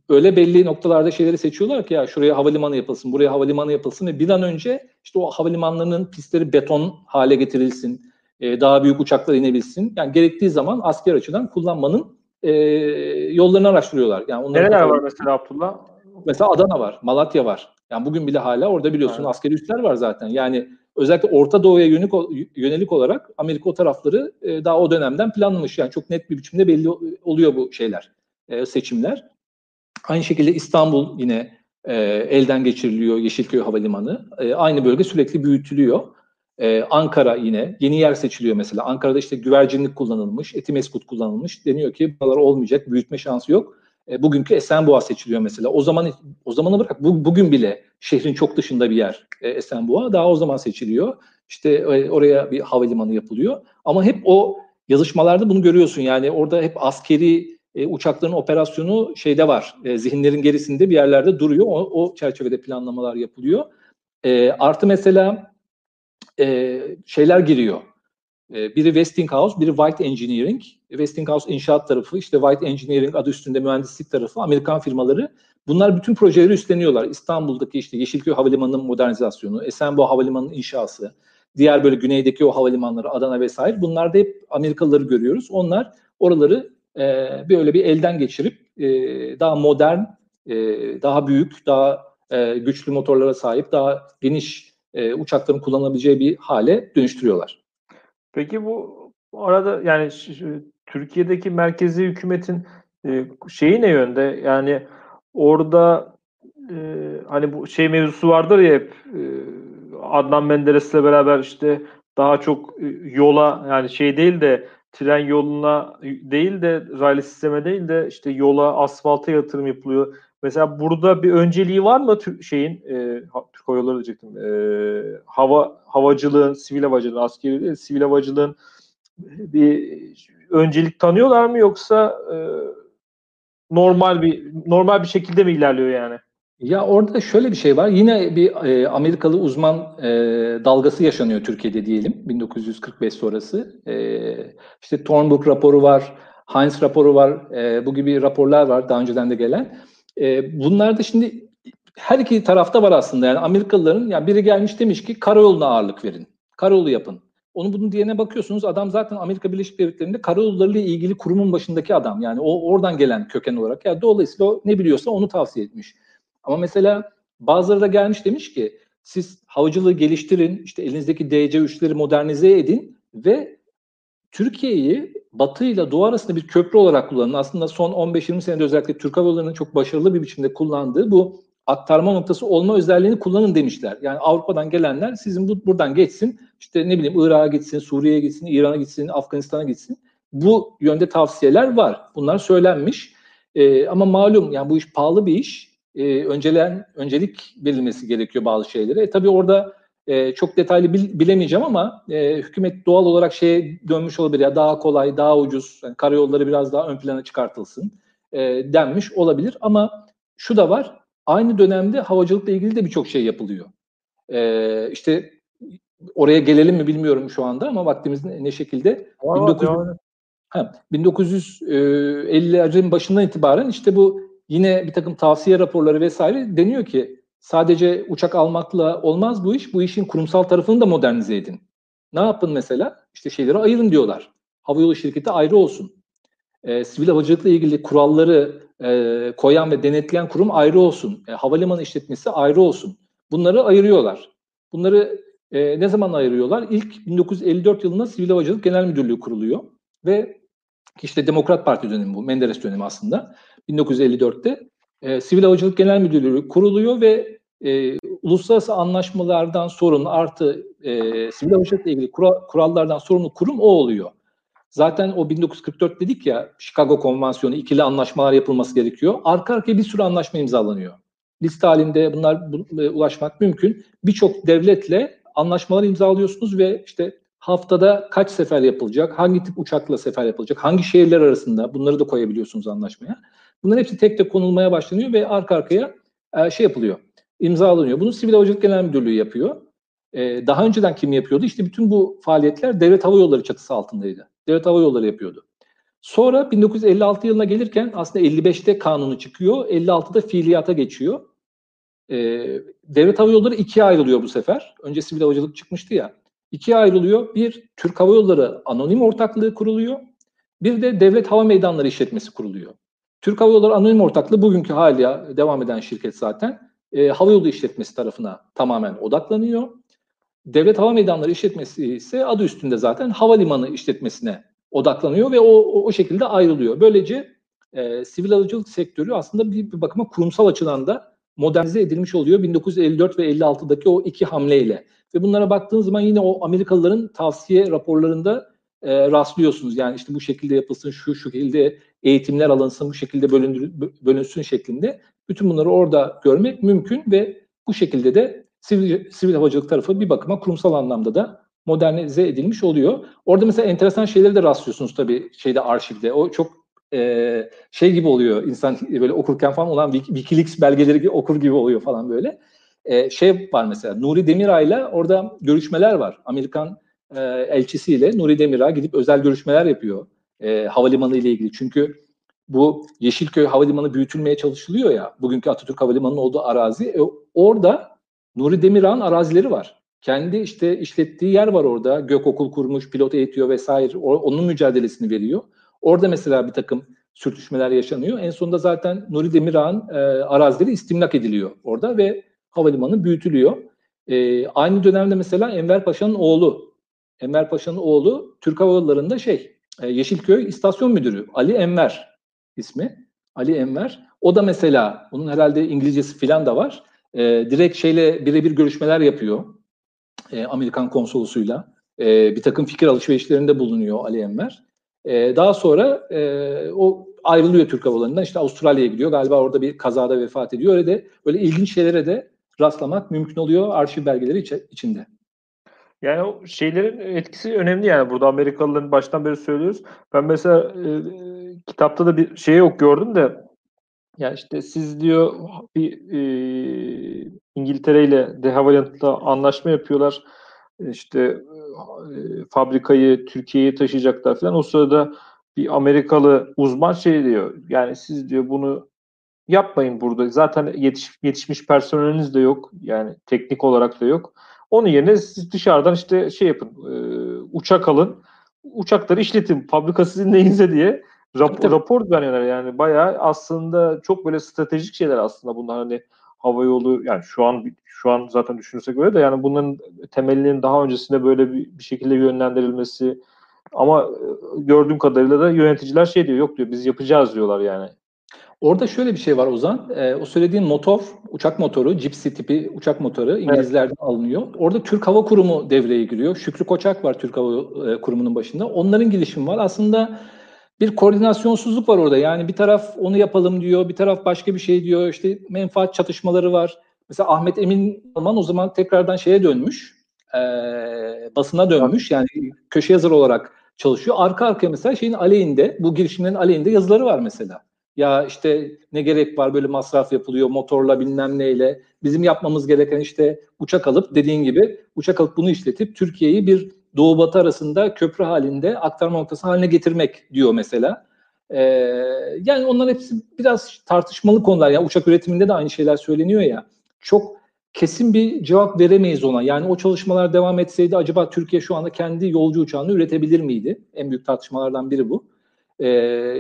öyle belli noktalarda şeyleri seçiyorlar ki ya şuraya havalimanı yapılsın, buraya havalimanı yapılsın ve bir an önce işte o havalimanlarının pistleri beton hale getirilsin, e, daha büyük uçaklar inebilsin. Yani gerektiği zaman asker açıdan kullanmanın e, yollarını araştırıyorlar. Yani Nereler var mesela Abdullah? Mesela Adana var, Malatya var. Yani bugün bile hala orada biliyorsun evet. askeri üsler var zaten. Yani özellikle Orta Doğu'ya yönelik, yönelik olarak Amerika o tarafları e, daha o dönemden planlamış. Yani çok net bir biçimde belli oluyor bu şeyler, e, seçimler. Aynı şekilde İstanbul yine e, elden geçiriliyor Yeşilköy Havalimanı. E, aynı bölge sürekli büyütülüyor. Ee, Ankara yine yeni yer seçiliyor mesela. Ankara'da işte güvercinlik kullanılmış, etimeskut kullanılmış. Deniyor ki buralar olmayacak, büyütme şansı yok. E, bugünkü Esenboğa seçiliyor mesela. O zaman o zamanı bırak bu, bugün bile şehrin çok dışında bir yer e, Esenboğa. Daha o zaman seçiliyor. İşte e, oraya bir havalimanı yapılıyor. Ama hep o yazışmalarda bunu görüyorsun. Yani orada hep askeri e, uçakların operasyonu şeyde var. E, zihinlerin gerisinde bir yerlerde duruyor. O, o çerçevede planlamalar yapılıyor. E, artı mesela e, şeyler giriyor. E, biri Westinghouse, biri White Engineering. Westinghouse inşaat tarafı, işte White Engineering adı üstünde mühendislik tarafı, Amerikan firmaları bunlar bütün projeleri üstleniyorlar. İstanbul'daki işte Yeşilköy Havalimanı'nın modernizasyonu, Esenboğa Havalimanı'nın inşası, diğer böyle güneydeki o havalimanları, Adana vesaire bunlarda hep Amerikalıları görüyoruz. Onlar oraları e, böyle bir elden geçirip e, daha modern, e, daha büyük, daha e, güçlü motorlara sahip, daha geniş e, uçakların kullanabileceği bir hale dönüştürüyorlar. Peki bu arada yani Türkiye'deki merkezi hükümetin e, şeyi ne yönde? Yani orada e, hani bu şey mevzusu vardır ya hep e, Adnan Menderes'le beraber işte daha çok e, yola yani şey değil de tren yoluna değil de raylı sisteme değil de işte yola asfalta yatırım yapılıyor. Mesela burada bir önceliği var mı şeyin e, Türk Hava Yolları diyecektim. E, hava havacılığın, sivil havacılığın, askeri değil, sivil havacılığın bir öncelik tanıyorlar mı yoksa e, normal bir normal bir şekilde mi ilerliyor yani? Ya orada şöyle bir şey var. Yine bir e, Amerikalı uzman e, dalgası yaşanıyor Türkiye'de diyelim 1945 sonrası. E, işte Thornburg raporu var, Heinz raporu var. E, bu gibi raporlar var daha önceden de gelen. E, bunlar da şimdi her iki tarafta var aslında. Yani Amerikalıların yani biri gelmiş demiş ki karayoluna ağırlık verin. Karayolu yapın. Onu bunun diyene bakıyorsunuz adam zaten Amerika Birleşik Devletleri'nde karayollarıyla ilgili kurumun başındaki adam. Yani o oradan gelen köken olarak. Yani dolayısıyla o ne biliyorsa onu tavsiye etmiş. Ama mesela bazıları da gelmiş demiş ki siz havacılığı geliştirin, işte elinizdeki DC-3'leri modernize edin ve Türkiye'yi Batı ile Doğu arasında bir köprü olarak kullanın. Aslında son 15-20 senede özellikle Türk Hava Yolları'nın çok başarılı bir biçimde kullandığı bu aktarma noktası olma özelliğini kullanın demişler. Yani Avrupa'dan gelenler sizin bu, buradan geçsin, işte ne bileyim Irak'a gitsin, Suriye'ye gitsin, İran'a gitsin, Afganistan'a gitsin. Bu yönde tavsiyeler var. Bunlar söylenmiş. Ee, ama malum yani bu iş pahalı bir iş. Ee, öncelen öncelik verilmesi gerekiyor bazı şeylere. E, tabii orada e, çok detaylı bil, bilemeyeceğim ama e, hükümet doğal olarak şeye dönmüş olabilir ya daha kolay, daha ucuz, yani karayolları biraz daha ön plana çıkartılsın e, denmiş olabilir. Ama şu da var, aynı dönemde havacılıkla ilgili de birçok şey yapılıyor. E, işte oraya gelelim mi bilmiyorum şu anda ama vaktimiz ne, şekilde? Var, 1900, ha, 1950'lerin başından itibaren işte bu yine bir takım tavsiye raporları vesaire deniyor ki sadece uçak almakla olmaz bu iş. Bu işin kurumsal tarafını da modernize edin. Ne yapın mesela? İşte şeyleri ayırın diyorlar. Havayolu şirketi ayrı olsun. E, sivil havacılıkla ilgili kuralları e, koyan ve denetleyen kurum ayrı olsun. E, havalimanı işletmesi ayrı olsun. Bunları ayırıyorlar. Bunları e, ne zaman ayırıyorlar? İlk 1954 yılında Sivil Havacılık Genel Müdürlüğü kuruluyor ve işte Demokrat Parti dönemi bu, Menderes dönemi aslında. 1954'te e, Sivil Havacılık Genel Müdürlüğü kuruluyor ve e, uluslararası anlaşmalardan sorumlu artı e, sivil havacılıkla ilgili kura, kurallardan sorumlu kurum o oluyor. Zaten o 1944 dedik ya Chicago Konvansiyonu ikili anlaşmalar yapılması gerekiyor. Arka arkaya bir sürü anlaşma imzalanıyor. Liste halinde bunlar bu, e, ulaşmak mümkün. Birçok devletle anlaşmalar imzalıyorsunuz ve işte haftada kaç sefer yapılacak, hangi tip uçakla sefer yapılacak, hangi şehirler arasında bunları da koyabiliyorsunuz anlaşmaya. Bunların hepsi tek tek konulmaya başlanıyor ve arka arkaya e, şey yapılıyor, imzalanıyor. Bunu Sivil Havacılık Genel Müdürlüğü yapıyor. E, daha önceden kim yapıyordu? İşte bütün bu faaliyetler Devlet Hava Yolları çatısı altındaydı. Devlet Hava Yolları yapıyordu. Sonra 1956 yılına gelirken aslında 55'te kanunu çıkıyor, 56'da fiiliyata geçiyor. E, Devlet Hava Yolları ikiye ayrılıyor bu sefer. Önce sivil havacılık çıkmıştı ya. İkiye ayrılıyor. Bir Türk Hava Yolları anonim ortaklığı kuruluyor. Bir de Devlet Hava Meydanları işletmesi kuruluyor. Türk Hava Yolları anonim ortaklığı bugünkü haliyle devam eden şirket zaten. E, hava yolu işletmesi tarafına tamamen odaklanıyor. Devlet Hava Meydanları işletmesi ise adı üstünde zaten havalimanı işletmesine odaklanıyor ve o, o, şekilde ayrılıyor. Böylece e, sivil havacılık sektörü aslında bir, bir bakıma kurumsal açıdan da modernize edilmiş oluyor 1954 ve 56'daki o iki hamleyle. Ve bunlara baktığınız zaman yine o Amerikalıların tavsiye raporlarında e, rastlıyorsunuz. Yani işte bu şekilde yapılsın, şu şekilde eğitimler alınsın, bu şekilde bölündür, bölünsün şeklinde. Bütün bunları orada görmek mümkün ve bu şekilde de sivil, sivil havacılık tarafı bir bakıma kurumsal anlamda da modernize edilmiş oluyor. Orada mesela enteresan şeyleri de rastlıyorsunuz tabii şeyde arşivde. O çok e, şey gibi oluyor insan böyle okurken falan olan Wikileaks belgeleri okur gibi oluyor falan böyle. E, şey var mesela Nuri Demiray'la orada görüşmeler var. Amerikan e, elçisiyle Nuri Demirağ gidip özel görüşmeler yapıyor. e, havalimanı ile ilgili. Çünkü bu Yeşilköy Havalimanı büyütülmeye çalışılıyor ya. Bugünkü Atatürk Havalimanı'nın olduğu arazi. E, orada Nuri Demirağ'ın arazileri var. Kendi işte işlettiği yer var orada. Gökokul kurmuş, pilot eğitiyor vesaire. O, onun mücadelesini veriyor. Orada mesela bir takım sürtüşmeler yaşanıyor. En sonunda zaten Nuri Demirağ'ın e, arazileri istimlak ediliyor orada ve havalimanı büyütülüyor. E, aynı dönemde mesela Enver Paşa'nın oğlu, Enver Paşa'nın oğlu Türk Hava Yolları'nda şey, e, Yeşilköy İstasyon Müdürü Ali Enver ismi. Ali Enver. O da mesela, onun herhalde İngilizcesi falan da var. E, direkt şeyle birebir görüşmeler yapıyor. E, Amerikan konsolosuyla. E, bir takım fikir alışverişlerinde bulunuyor Ali Enver. E, daha sonra e, o ayrılıyor Türk Hava işte Avustralya'ya gidiyor. Galiba orada bir kazada vefat ediyor. Öyle de böyle ilginç şeylere de rastlamak mümkün oluyor arşiv belgeleri iç- içinde. Yani o şeylerin etkisi önemli yani burada Amerikalıların baştan beri söylüyoruz. Ben mesela e, kitapta da bir şey yok gördüm de yani işte siz diyor bir e, İngiltere ile De Havilland'la anlaşma yapıyorlar. İşte e, fabrikayı Türkiye'ye taşıyacaklar falan. O sırada bir Amerikalı uzman şey diyor. Yani siz diyor bunu yapmayın burada. Zaten yetiş, yetişmiş personeliniz de yok. Yani teknik olarak da yok. Onun yerine siz dışarıdan işte şey yapın. E, uçak alın. Uçakları işletin. Fabrika sizin neyinize diye rap, rapor veriyorlar. Yani bayağı aslında çok böyle stratejik şeyler aslında bunlar. Hani hava yolu yani şu an şu an zaten düşünürsek öyle de yani bunların temelinin daha öncesinde böyle bir, bir şekilde yönlendirilmesi ama e, gördüğüm kadarıyla da yöneticiler şey diyor yok diyor biz yapacağız diyorlar yani. Orada şöyle bir şey var Ozan. E, o söylediğin motor, uçak motoru, Gypsy tipi uçak motoru İngilizlerden evet. alınıyor. Orada Türk Hava Kurumu devreye giriyor. Şükrü Koçak var Türk Hava e, Kurumu'nun başında. Onların girişimi var. Aslında bir koordinasyonsuzluk var orada. Yani bir taraf onu yapalım diyor, bir taraf başka bir şey diyor. İşte menfaat çatışmaları var. Mesela Ahmet Emin Alman o zaman tekrardan şeye dönmüş, e, basına dönmüş. Yani köşe yazar olarak çalışıyor. Arka arkaya mesela şeyin aleyhinde, bu girişimlerin aleyhinde yazıları var mesela. Ya işte ne gerek var böyle masraf yapılıyor motorla bilmem neyle. Bizim yapmamız gereken işte uçak alıp dediğin gibi uçak alıp bunu işletip Türkiye'yi bir Doğu Batı arasında köprü halinde aktarma noktası haline getirmek diyor mesela. Ee, yani onların hepsi biraz tartışmalı konular. Yani uçak üretiminde de aynı şeyler söyleniyor ya. Çok kesin bir cevap veremeyiz ona. Yani o çalışmalar devam etseydi acaba Türkiye şu anda kendi yolcu uçağını üretebilir miydi? En büyük tartışmalardan biri bu. Ee,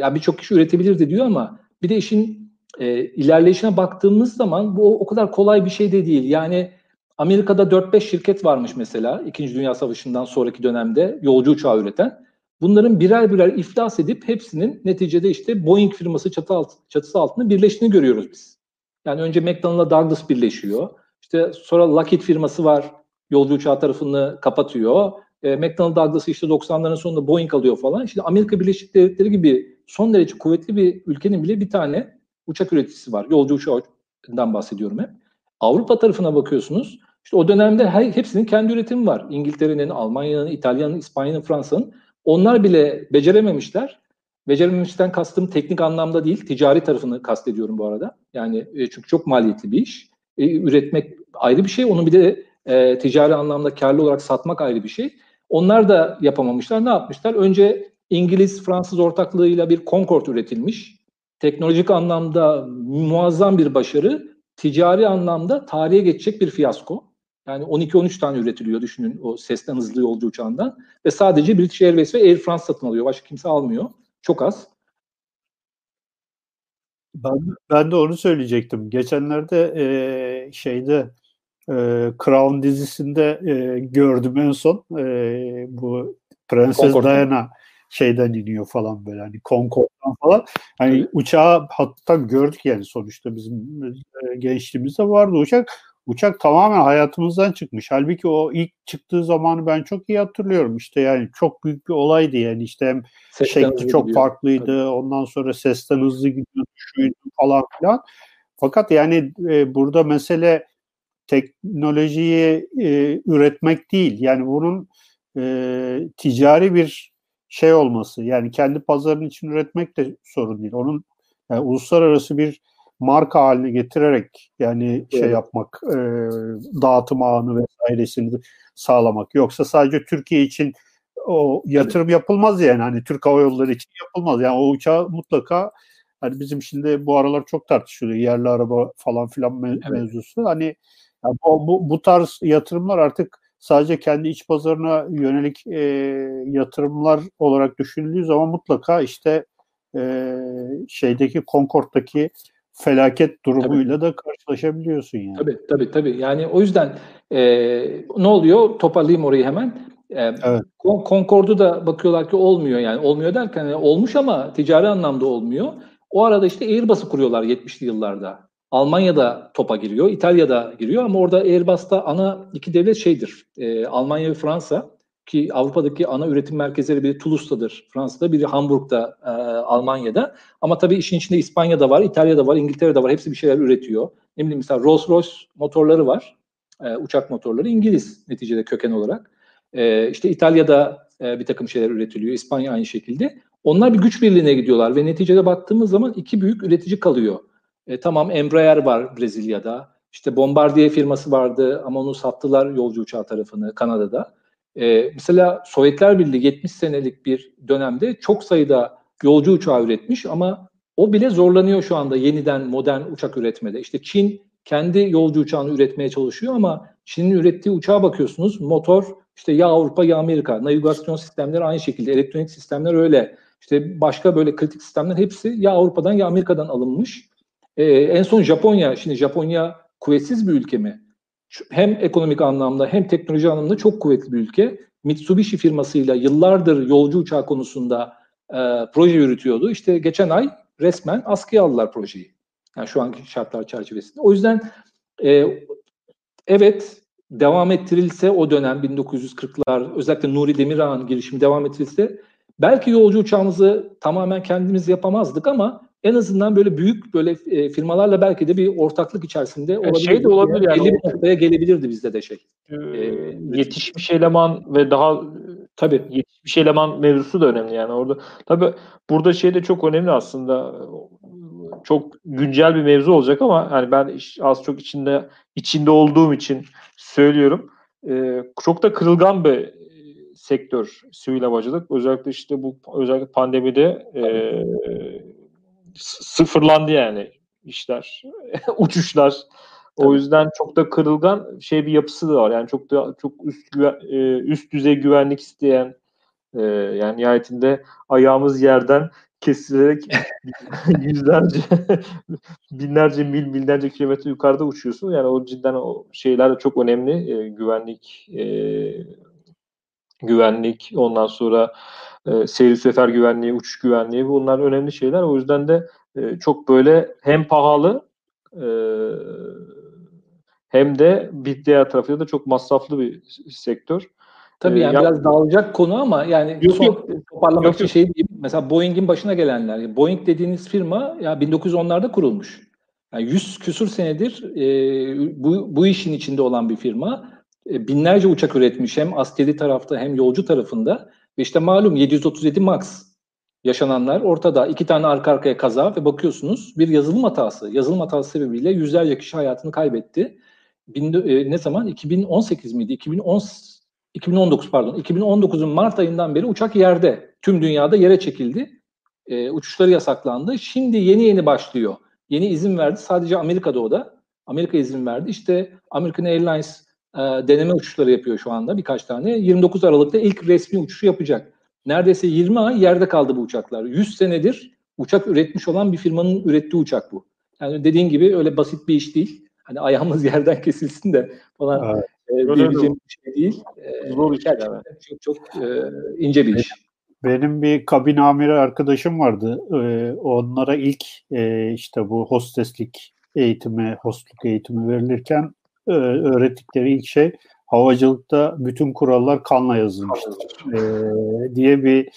yani birçok kişi üretebilirdi diyor ama bir de işin e, ilerleyişine baktığımız zaman bu o kadar kolay bir şey de değil. Yani Amerika'da 4-5 şirket varmış mesela İkinci Dünya Savaşı'ndan sonraki dönemde yolcu uçağı üreten. Bunların birer birer iflas edip hepsinin neticede işte Boeing firması çatı alt, çatısı altında birleştiğini görüyoruz biz. Yani önce McDonnell'la Douglas birleşiyor. İşte sonra Lockheed firması var yolcu uçağı tarafını kapatıyor. E, McDonnell Douglas'ı işte 90'ların sonunda Boeing alıyor falan. Şimdi Amerika Birleşik Devletleri gibi son derece kuvvetli bir ülkenin bile bir tane uçak üreticisi var. Yolcu uçağından bahsediyorum hep. Avrupa tarafına bakıyorsunuz. İşte o dönemde her, hepsinin kendi üretimi var. İngiltere'nin, Almanya'nın, İtalya'nın, İspanya'nın, Fransa'nın. Onlar bile becerememişler. Becerememişten kastım teknik anlamda değil, ticari tarafını kastediyorum bu arada. Yani e, çünkü çok maliyetli bir iş. E, üretmek ayrı bir şey. Onu bir de e, ticari anlamda karlı olarak satmak ayrı bir şey. Onlar da yapamamışlar. Ne yapmışlar? Önce İngiliz-Fransız ortaklığıyla bir Concorde üretilmiş. Teknolojik anlamda muazzam bir başarı. Ticari anlamda tarihe geçecek bir fiyasko. Yani 12-13 tane üretiliyor düşünün o sesten hızlı yolcu uçağından. Ve sadece British Airways ve Air France satın alıyor. Başka kimse almıyor. Çok az. Ben, ben de onu söyleyecektim. Geçenlerde e, şeyde e, Crown dizisinde e, gördüm en son. E, bu Prenses. Diana şeyden iniyor falan böyle hani Concorde'dan falan. Hani evet. uçağı hatta gördük yani sonuçta bizim e, gençliğimizde vardı uçak. Uçak tamamen hayatımızdan çıkmış. Halbuki o ilk çıktığı zamanı ben çok iyi hatırlıyorum. İşte yani çok büyük bir olaydı yani işte hem sesten şekli çok gidiyor. farklıydı. Tabii. Ondan sonra sesten hızlı gidiyordu, şuydu falan filan. Fakat yani e, burada mesele teknolojiyi e, üretmek değil. Yani bunun e, ticari bir şey olması. Yani kendi pazarının için üretmek de sorun değil. Onun yani uluslararası bir marka haline getirerek yani şey evet. şey yapmak, e, dağıtım ağını vesairesini sağlamak. Yoksa sadece Türkiye için o yatırım yapılmaz yani hani Türk Hava Yolları için yapılmaz. Yani o uçağı mutlaka hani bizim şimdi bu aralar çok tartışılıyor yerli araba falan filan me- evet. mevzusu. Hani yani bu, bu, bu tarz yatırımlar artık sadece kendi iç pazarına yönelik e, yatırımlar olarak düşünüldüğü zaman mutlaka işte e, şeydeki Concorde'daki felaket durumuyla tabii. da karşılaşabiliyorsun yani. Tabii tabii tabii. Yani o yüzden e, ne oluyor? Toparlayayım orayı hemen. E, evet. Concorde'u da bakıyorlar ki olmuyor yani. Olmuyor derken yani olmuş ama ticari anlamda olmuyor. O arada işte Airbus'u kuruyorlar 70'li yıllarda. Almanya'da topa giriyor, İtalya'da giriyor ama orada Airbus'ta ana iki devlet şeydir. E, Almanya ve Fransa ki Avrupa'daki ana üretim merkezleri biri Toulouse'dadır Fransa'da, biri Hamburg'da, e, Almanya'da. Ama tabii işin içinde İspanya'da var, İtalya'da var, İngiltere'de var. Hepsi bir şeyler üretiyor. Ne bileyim mesela Rolls-Royce motorları var. E, uçak motorları İngiliz neticede köken olarak. E, işte İtalya'da e, bir takım şeyler üretiliyor. İspanya aynı şekilde. Onlar bir güç birliğine gidiyorlar ve neticede baktığımız zaman iki büyük üretici kalıyor. E, tamam Embraer var Brezilya'da. İşte Bombardier firması vardı ama onu sattılar yolcu uçağı tarafını Kanada'da. E, mesela Sovyetler Birliği 70 senelik bir dönemde çok sayıda yolcu uçağı üretmiş ama o bile zorlanıyor şu anda yeniden modern uçak üretmede. İşte Çin kendi yolcu uçağını üretmeye çalışıyor ama Çin'in ürettiği uçağa bakıyorsunuz motor işte ya Avrupa ya Amerika. Navigasyon sistemleri aynı şekilde, elektronik sistemler öyle. İşte başka böyle kritik sistemler hepsi ya Avrupa'dan ya Amerika'dan alınmış. Ee, en son Japonya, şimdi Japonya kuvvetsiz bir ülke mi? Hem ekonomik anlamda hem teknoloji anlamda çok kuvvetli bir ülke. Mitsubishi firmasıyla yıllardır yolcu uçağı konusunda e, proje yürütüyordu. İşte geçen ay resmen askıya aldılar projeyi. Yani şu anki şartlar çerçevesinde. O yüzden e, evet devam ettirilse o dönem 1940'lar özellikle Nuri Demirağ'ın girişimi devam ettirilse belki yolcu uçağımızı tamamen kendimiz yapamazdık ama en azından böyle büyük böyle e, firmalarla belki de bir ortaklık içerisinde yani olabilir. Şey de olabilir yani. Belli bir noktaya gelebilirdi bizde de şey. Ee, yetişmiş eleman ve daha tabii yetişmiş eleman mevzusu da önemli yani orada. Tabii burada şey de çok önemli aslında. Çok güncel bir mevzu olacak ama hani ben az çok içinde içinde olduğum için söylüyorum. Ee, çok da kırılgan bir sektör sivil havacılık. Özellikle işte bu özellikle pandemide e, sıfırlandı yani işler, uçuşlar. O yüzden çok da kırılgan şey bir yapısı da var. Yani çok da çok üst güven, e, üst düzey güvenlik isteyen e, yani nihayetinde ayağımız yerden kesilerek yüzlerce binlerce mil binlerce kilometre yukarıda uçuyorsun. Yani o cidden o şeyler de çok önemli. E, güvenlik e, güvenlik ondan sonra e, seyir sefer güvenliği, uçuş güvenliği bunlar önemli şeyler. O yüzden de e, çok böyle hem pahalı e, hem de bir diğer tarafıyla da çok masraflı bir sektör. Tabii e, yani, yani biraz dağılacak konu ama yani yok, son yok, toparlamak yok, için şey diyeyim. Mesela Boeing'in başına gelenler. Boeing dediğiniz firma ya 1910'larda kurulmuş. Yani 100 küsur senedir e, bu, bu işin içinde olan bir firma. E, binlerce uçak üretmiş hem askeri tarafta hem yolcu tarafında. İşte malum 737 MAX yaşananlar ortada. iki tane arka arkaya kaza ve bakıyorsunuz bir yazılım hatası. Yazılım hatası sebebiyle yüzlerce kişi hayatını kaybetti. Bin, e, ne zaman? 2018 miydi? 2010 2019 pardon. 2019'un Mart ayından beri uçak yerde. Tüm dünyada yere çekildi. E, uçuşları yasaklandı. Şimdi yeni yeni başlıyor. Yeni izin verdi. Sadece Amerika'da o da. Amerika izin verdi. İşte American Airlines e, deneme uçuşları yapıyor şu anda birkaç tane. 29 Aralık'ta ilk resmi uçuşu yapacak. Neredeyse 20 ay yerde kaldı bu uçaklar. 100 senedir uçak üretmiş olan bir firmanın ürettiği uçak bu. Yani dediğin gibi öyle basit bir iş değil. Hani ayağımız yerden kesilsin de falan evet. e, diyebileceğim bir şey değil. E, Zor iş yani. Çok çok e, ince bir iş. Benim bir kabin amiri arkadaşım vardı. Ee, onlara ilk e, işte bu hosteslik eğitimi, hostluk eğitimi verilirken e, öğrettikleri ilk şey havacılıkta bütün kurallar kanla yazılmıştır e, diye bir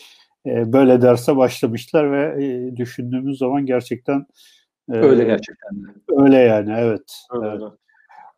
e, böyle derse başlamışlar ve e, düşündüğümüz zaman gerçekten e, öyle gerçekten. Öyle yani evet. Öyle. evet.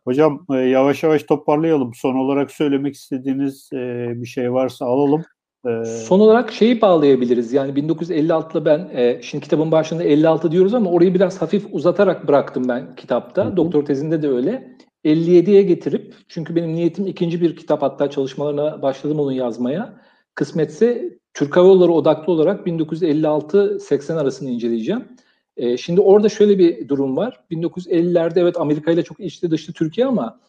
Hocam e, yavaş yavaş toparlayalım. Son olarak söylemek istediğiniz e, bir şey varsa alalım. E, Son olarak şeyi bağlayabiliriz. Yani 1956'da ben e, şimdi kitabın başında 56 diyoruz ama orayı biraz hafif uzatarak bıraktım ben kitapta. Hı-hı. Doktor tezinde de öyle. 57'ye getirip çünkü benim niyetim ikinci bir kitap hatta çalışmalarına başladım onu yazmaya. kısmetse Türk Hava Yolları odaklı olarak 1956-80 arasını inceleyeceğim. E, şimdi orada şöyle bir durum var. 1950'lerde evet Amerika ile çok içli dışlı Türkiye ama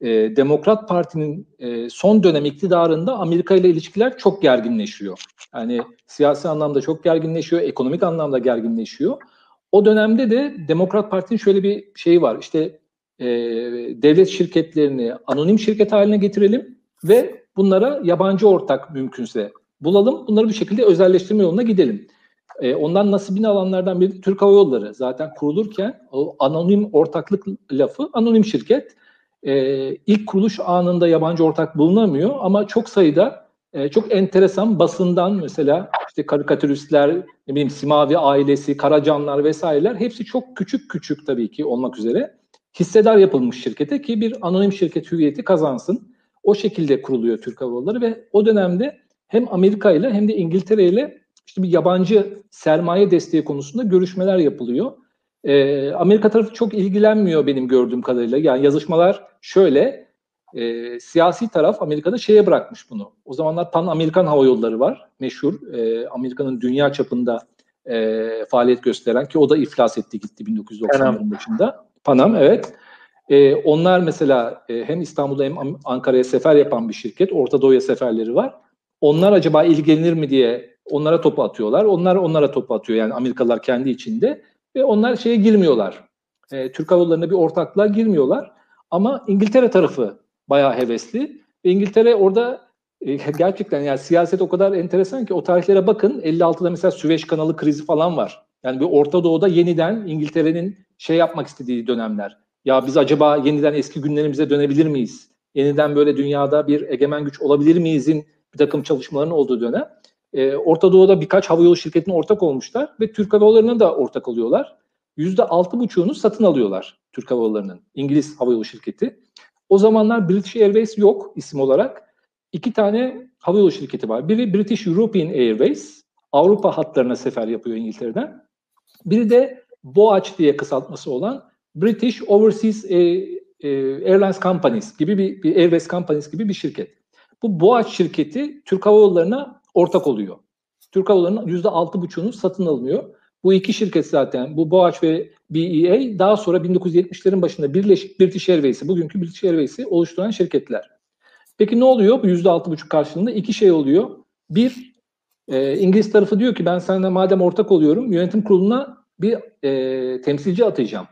e, Demokrat Parti'nin e, son dönem iktidarında Amerika ile ilişkiler çok gerginleşiyor. Yani siyasi anlamda çok gerginleşiyor, ekonomik anlamda gerginleşiyor. O dönemde de Demokrat Parti'nin şöyle bir şeyi var. İşte e, devlet şirketlerini anonim şirket haline getirelim ve bunlara yabancı ortak mümkünse bulalım. Bunları bir şekilde özelleştirme yoluna gidelim. E, ondan nasibini alanlardan biri Türk Hava Yolları. Zaten kurulurken o anonim ortaklık lafı anonim şirket. E, ilk kuruluş anında yabancı ortak bulunamıyor ama çok sayıda e, çok enteresan basından mesela işte karikatüristler, ne bileyim Simavi ailesi, Karacanlar vesaireler hepsi çok küçük küçük tabii ki olmak üzere hissedar yapılmış şirkete ki bir anonim şirket hüviyeti kazansın. O şekilde kuruluyor Türk Hava Yolları ve o dönemde hem Amerika ile hem de İngiltere ile işte bir yabancı sermaye desteği konusunda görüşmeler yapılıyor. Ee, Amerika tarafı çok ilgilenmiyor benim gördüğüm kadarıyla. Yani yazışmalar şöyle, e, siyasi taraf Amerika'da şeye bırakmış bunu. O zamanlar Pan Amerikan Hava Yolları var, meşhur. E, Amerika'nın dünya çapında e, faaliyet gösteren ki o da iflas etti gitti 1990'ların başında. Panam evet. E, onlar mesela e, hem İstanbul'da hem Ankara'ya sefer yapan bir şirket. Orta Doğu'ya seferleri var. Onlar acaba ilgilenir mi diye onlara topu atıyorlar. Onlar onlara topu atıyor yani Amerikalılar kendi içinde ve onlar şeye girmiyorlar. E, Türk Hava Yolları'na bir ortaklığa girmiyorlar. Ama İngiltere tarafı bayağı hevesli. Ve İngiltere orada e, gerçekten yani siyaset o kadar enteresan ki o tarihlere bakın 56'da mesela Süveyş kanalı krizi falan var. Yani bir Orta Doğu'da yeniden İngiltere'nin şey yapmak istediği dönemler. Ya biz acaba yeniden eski günlerimize dönebilir miyiz? Yeniden böyle dünyada bir egemen güç olabilir miyizin bir takım çalışmaların olduğu dönem. E, Orta Doğu'da birkaç havayolu şirketine ortak olmuşlar ve Türk Hava Yolları'na da ortak oluyorlar. Yüzde altı buçuğunu satın alıyorlar Türk Hava Yolları'nın, İngiliz havayolu şirketi. O zamanlar British Airways yok isim olarak. İki tane havayolu şirketi var. Biri British European Airways, Avrupa hatlarına sefer yapıyor İngiltere'den. Biri de BOAC diye kısaltması olan British Overseas e, e, Airlines Companies gibi bir, bir Airways Companies gibi bir şirket. Bu BOAC şirketi Türk Hava Yolları'na ortak oluyor. Türk Hava Yolları'nın %6,5'unu satın alınıyor. Bu iki şirket zaten bu BOAC ve BEA daha sonra 1970'lerin başında birleşik British Airways'i, bugünkü British Airways'i oluşturan şirketler. Peki ne oluyor bu %6,5 karşılığında? iki şey oluyor. Bir, e, İngiliz tarafı diyor ki ben seninle madem ortak oluyorum yönetim kuruluna bir e, temsilci atacağım.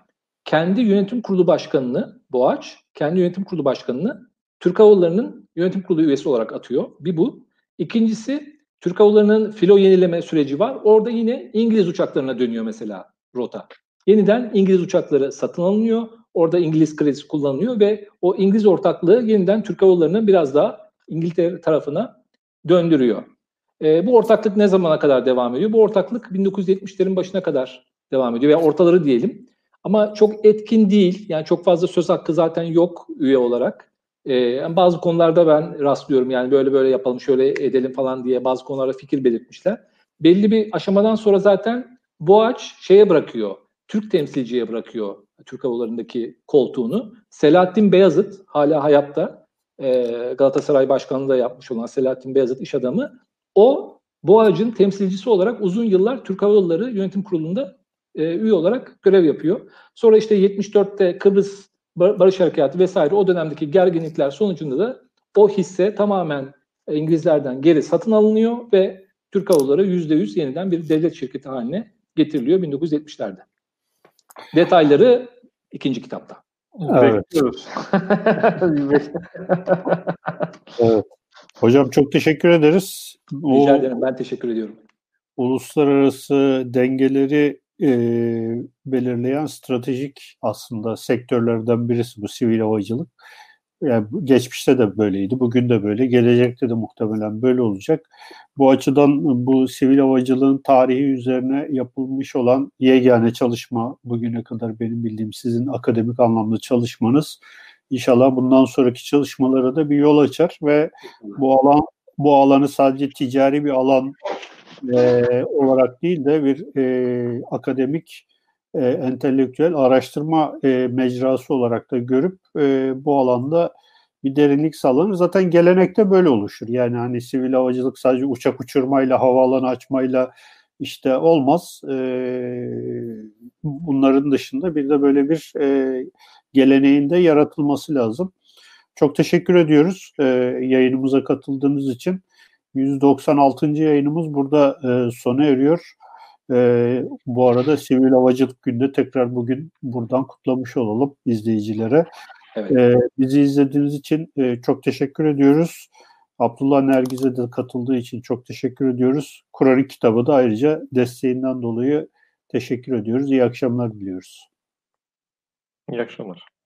Kendi yönetim kurulu başkanını, BOAC, kendi yönetim kurulu başkanını Türk Hava Yolları'nın yönetim kurulu üyesi olarak atıyor. Bir bu. İkincisi Türk Hava Yolları'nın filo yenileme süreci var. Orada yine İngiliz uçaklarına dönüyor mesela rota. Yeniden İngiliz uçakları satın alınıyor. Orada İngiliz kredisi kullanılıyor ve o İngiliz ortaklığı yeniden Türk Hava Yolları'nı biraz daha İngiltere tarafına döndürüyor. E, bu ortaklık ne zamana kadar devam ediyor? Bu ortaklık 1970'lerin başına kadar devam ediyor veya ortaları diyelim. Ama çok etkin değil. Yani çok fazla söz hakkı zaten yok üye olarak. Ee, bazı konularda ben rastlıyorum yani böyle böyle yapalım şöyle edelim falan diye bazı konularda fikir belirtmişler. Belli bir aşamadan sonra zaten Boğaç şeye bırakıyor. Türk temsilciye bırakıyor Türk Havaları'ndaki koltuğunu. Selahattin Beyazıt hala hayatta e, Galatasaray Başkanlığı da yapmış olan Selahattin Beyazıt iş adamı. O Boğaç'ın temsilcisi olarak uzun yıllar Türk Hava Yolları Yönetim Kurulu'nda e, üye olarak görev yapıyor. Sonra işte 74'te Kıbrıs Barış Harekatı vesaire o dönemdeki gerginlikler sonucunda da o hisse tamamen İngilizlerden geri satın alınıyor ve Türk Hava Yolları %100 yeniden bir devlet şirketi haline getiriliyor 1970'lerde. Detayları ikinci kitapta. Evet. evet. Hocam çok teşekkür ederiz. Rica ederim. Ben teşekkür ediyorum. Uluslararası dengeleri e, belirleyen stratejik aslında sektörlerden birisi bu sivil havacılık. Yani geçmişte de böyleydi, bugün de böyle, gelecekte de muhtemelen böyle olacak. Bu açıdan bu sivil havacılığın tarihi üzerine yapılmış olan yegane çalışma bugüne kadar benim bildiğim sizin akademik anlamda çalışmanız inşallah bundan sonraki çalışmalara da bir yol açar ve bu alan bu alanı sadece ticari bir alan e, olarak değil de bir e, akademik e, entelektüel araştırma e, mecrası olarak da görüp e, bu alanda bir derinlik sağlanır. Zaten gelenekte böyle oluşur. Yani hani sivil havacılık sadece uçak uçurmayla, havaalanı açmayla işte olmaz. Ee, bunların dışında bir de böyle bir e, geleneğin de yaratılması lazım. Çok teşekkür ediyoruz e, yayınımıza katıldığınız için. 196. yayınımız burada e, sona eriyor. E, bu arada Sivil Havacılık Günü'nde tekrar bugün buradan kutlamış olalım izleyicilere. Evet. E, bizi izlediğiniz için e, çok teşekkür ediyoruz. Abdullah Nergiz'e de katıldığı için çok teşekkür ediyoruz. Kur'an kitabı da ayrıca desteğinden dolayı teşekkür ediyoruz. İyi akşamlar diliyoruz. İyi akşamlar.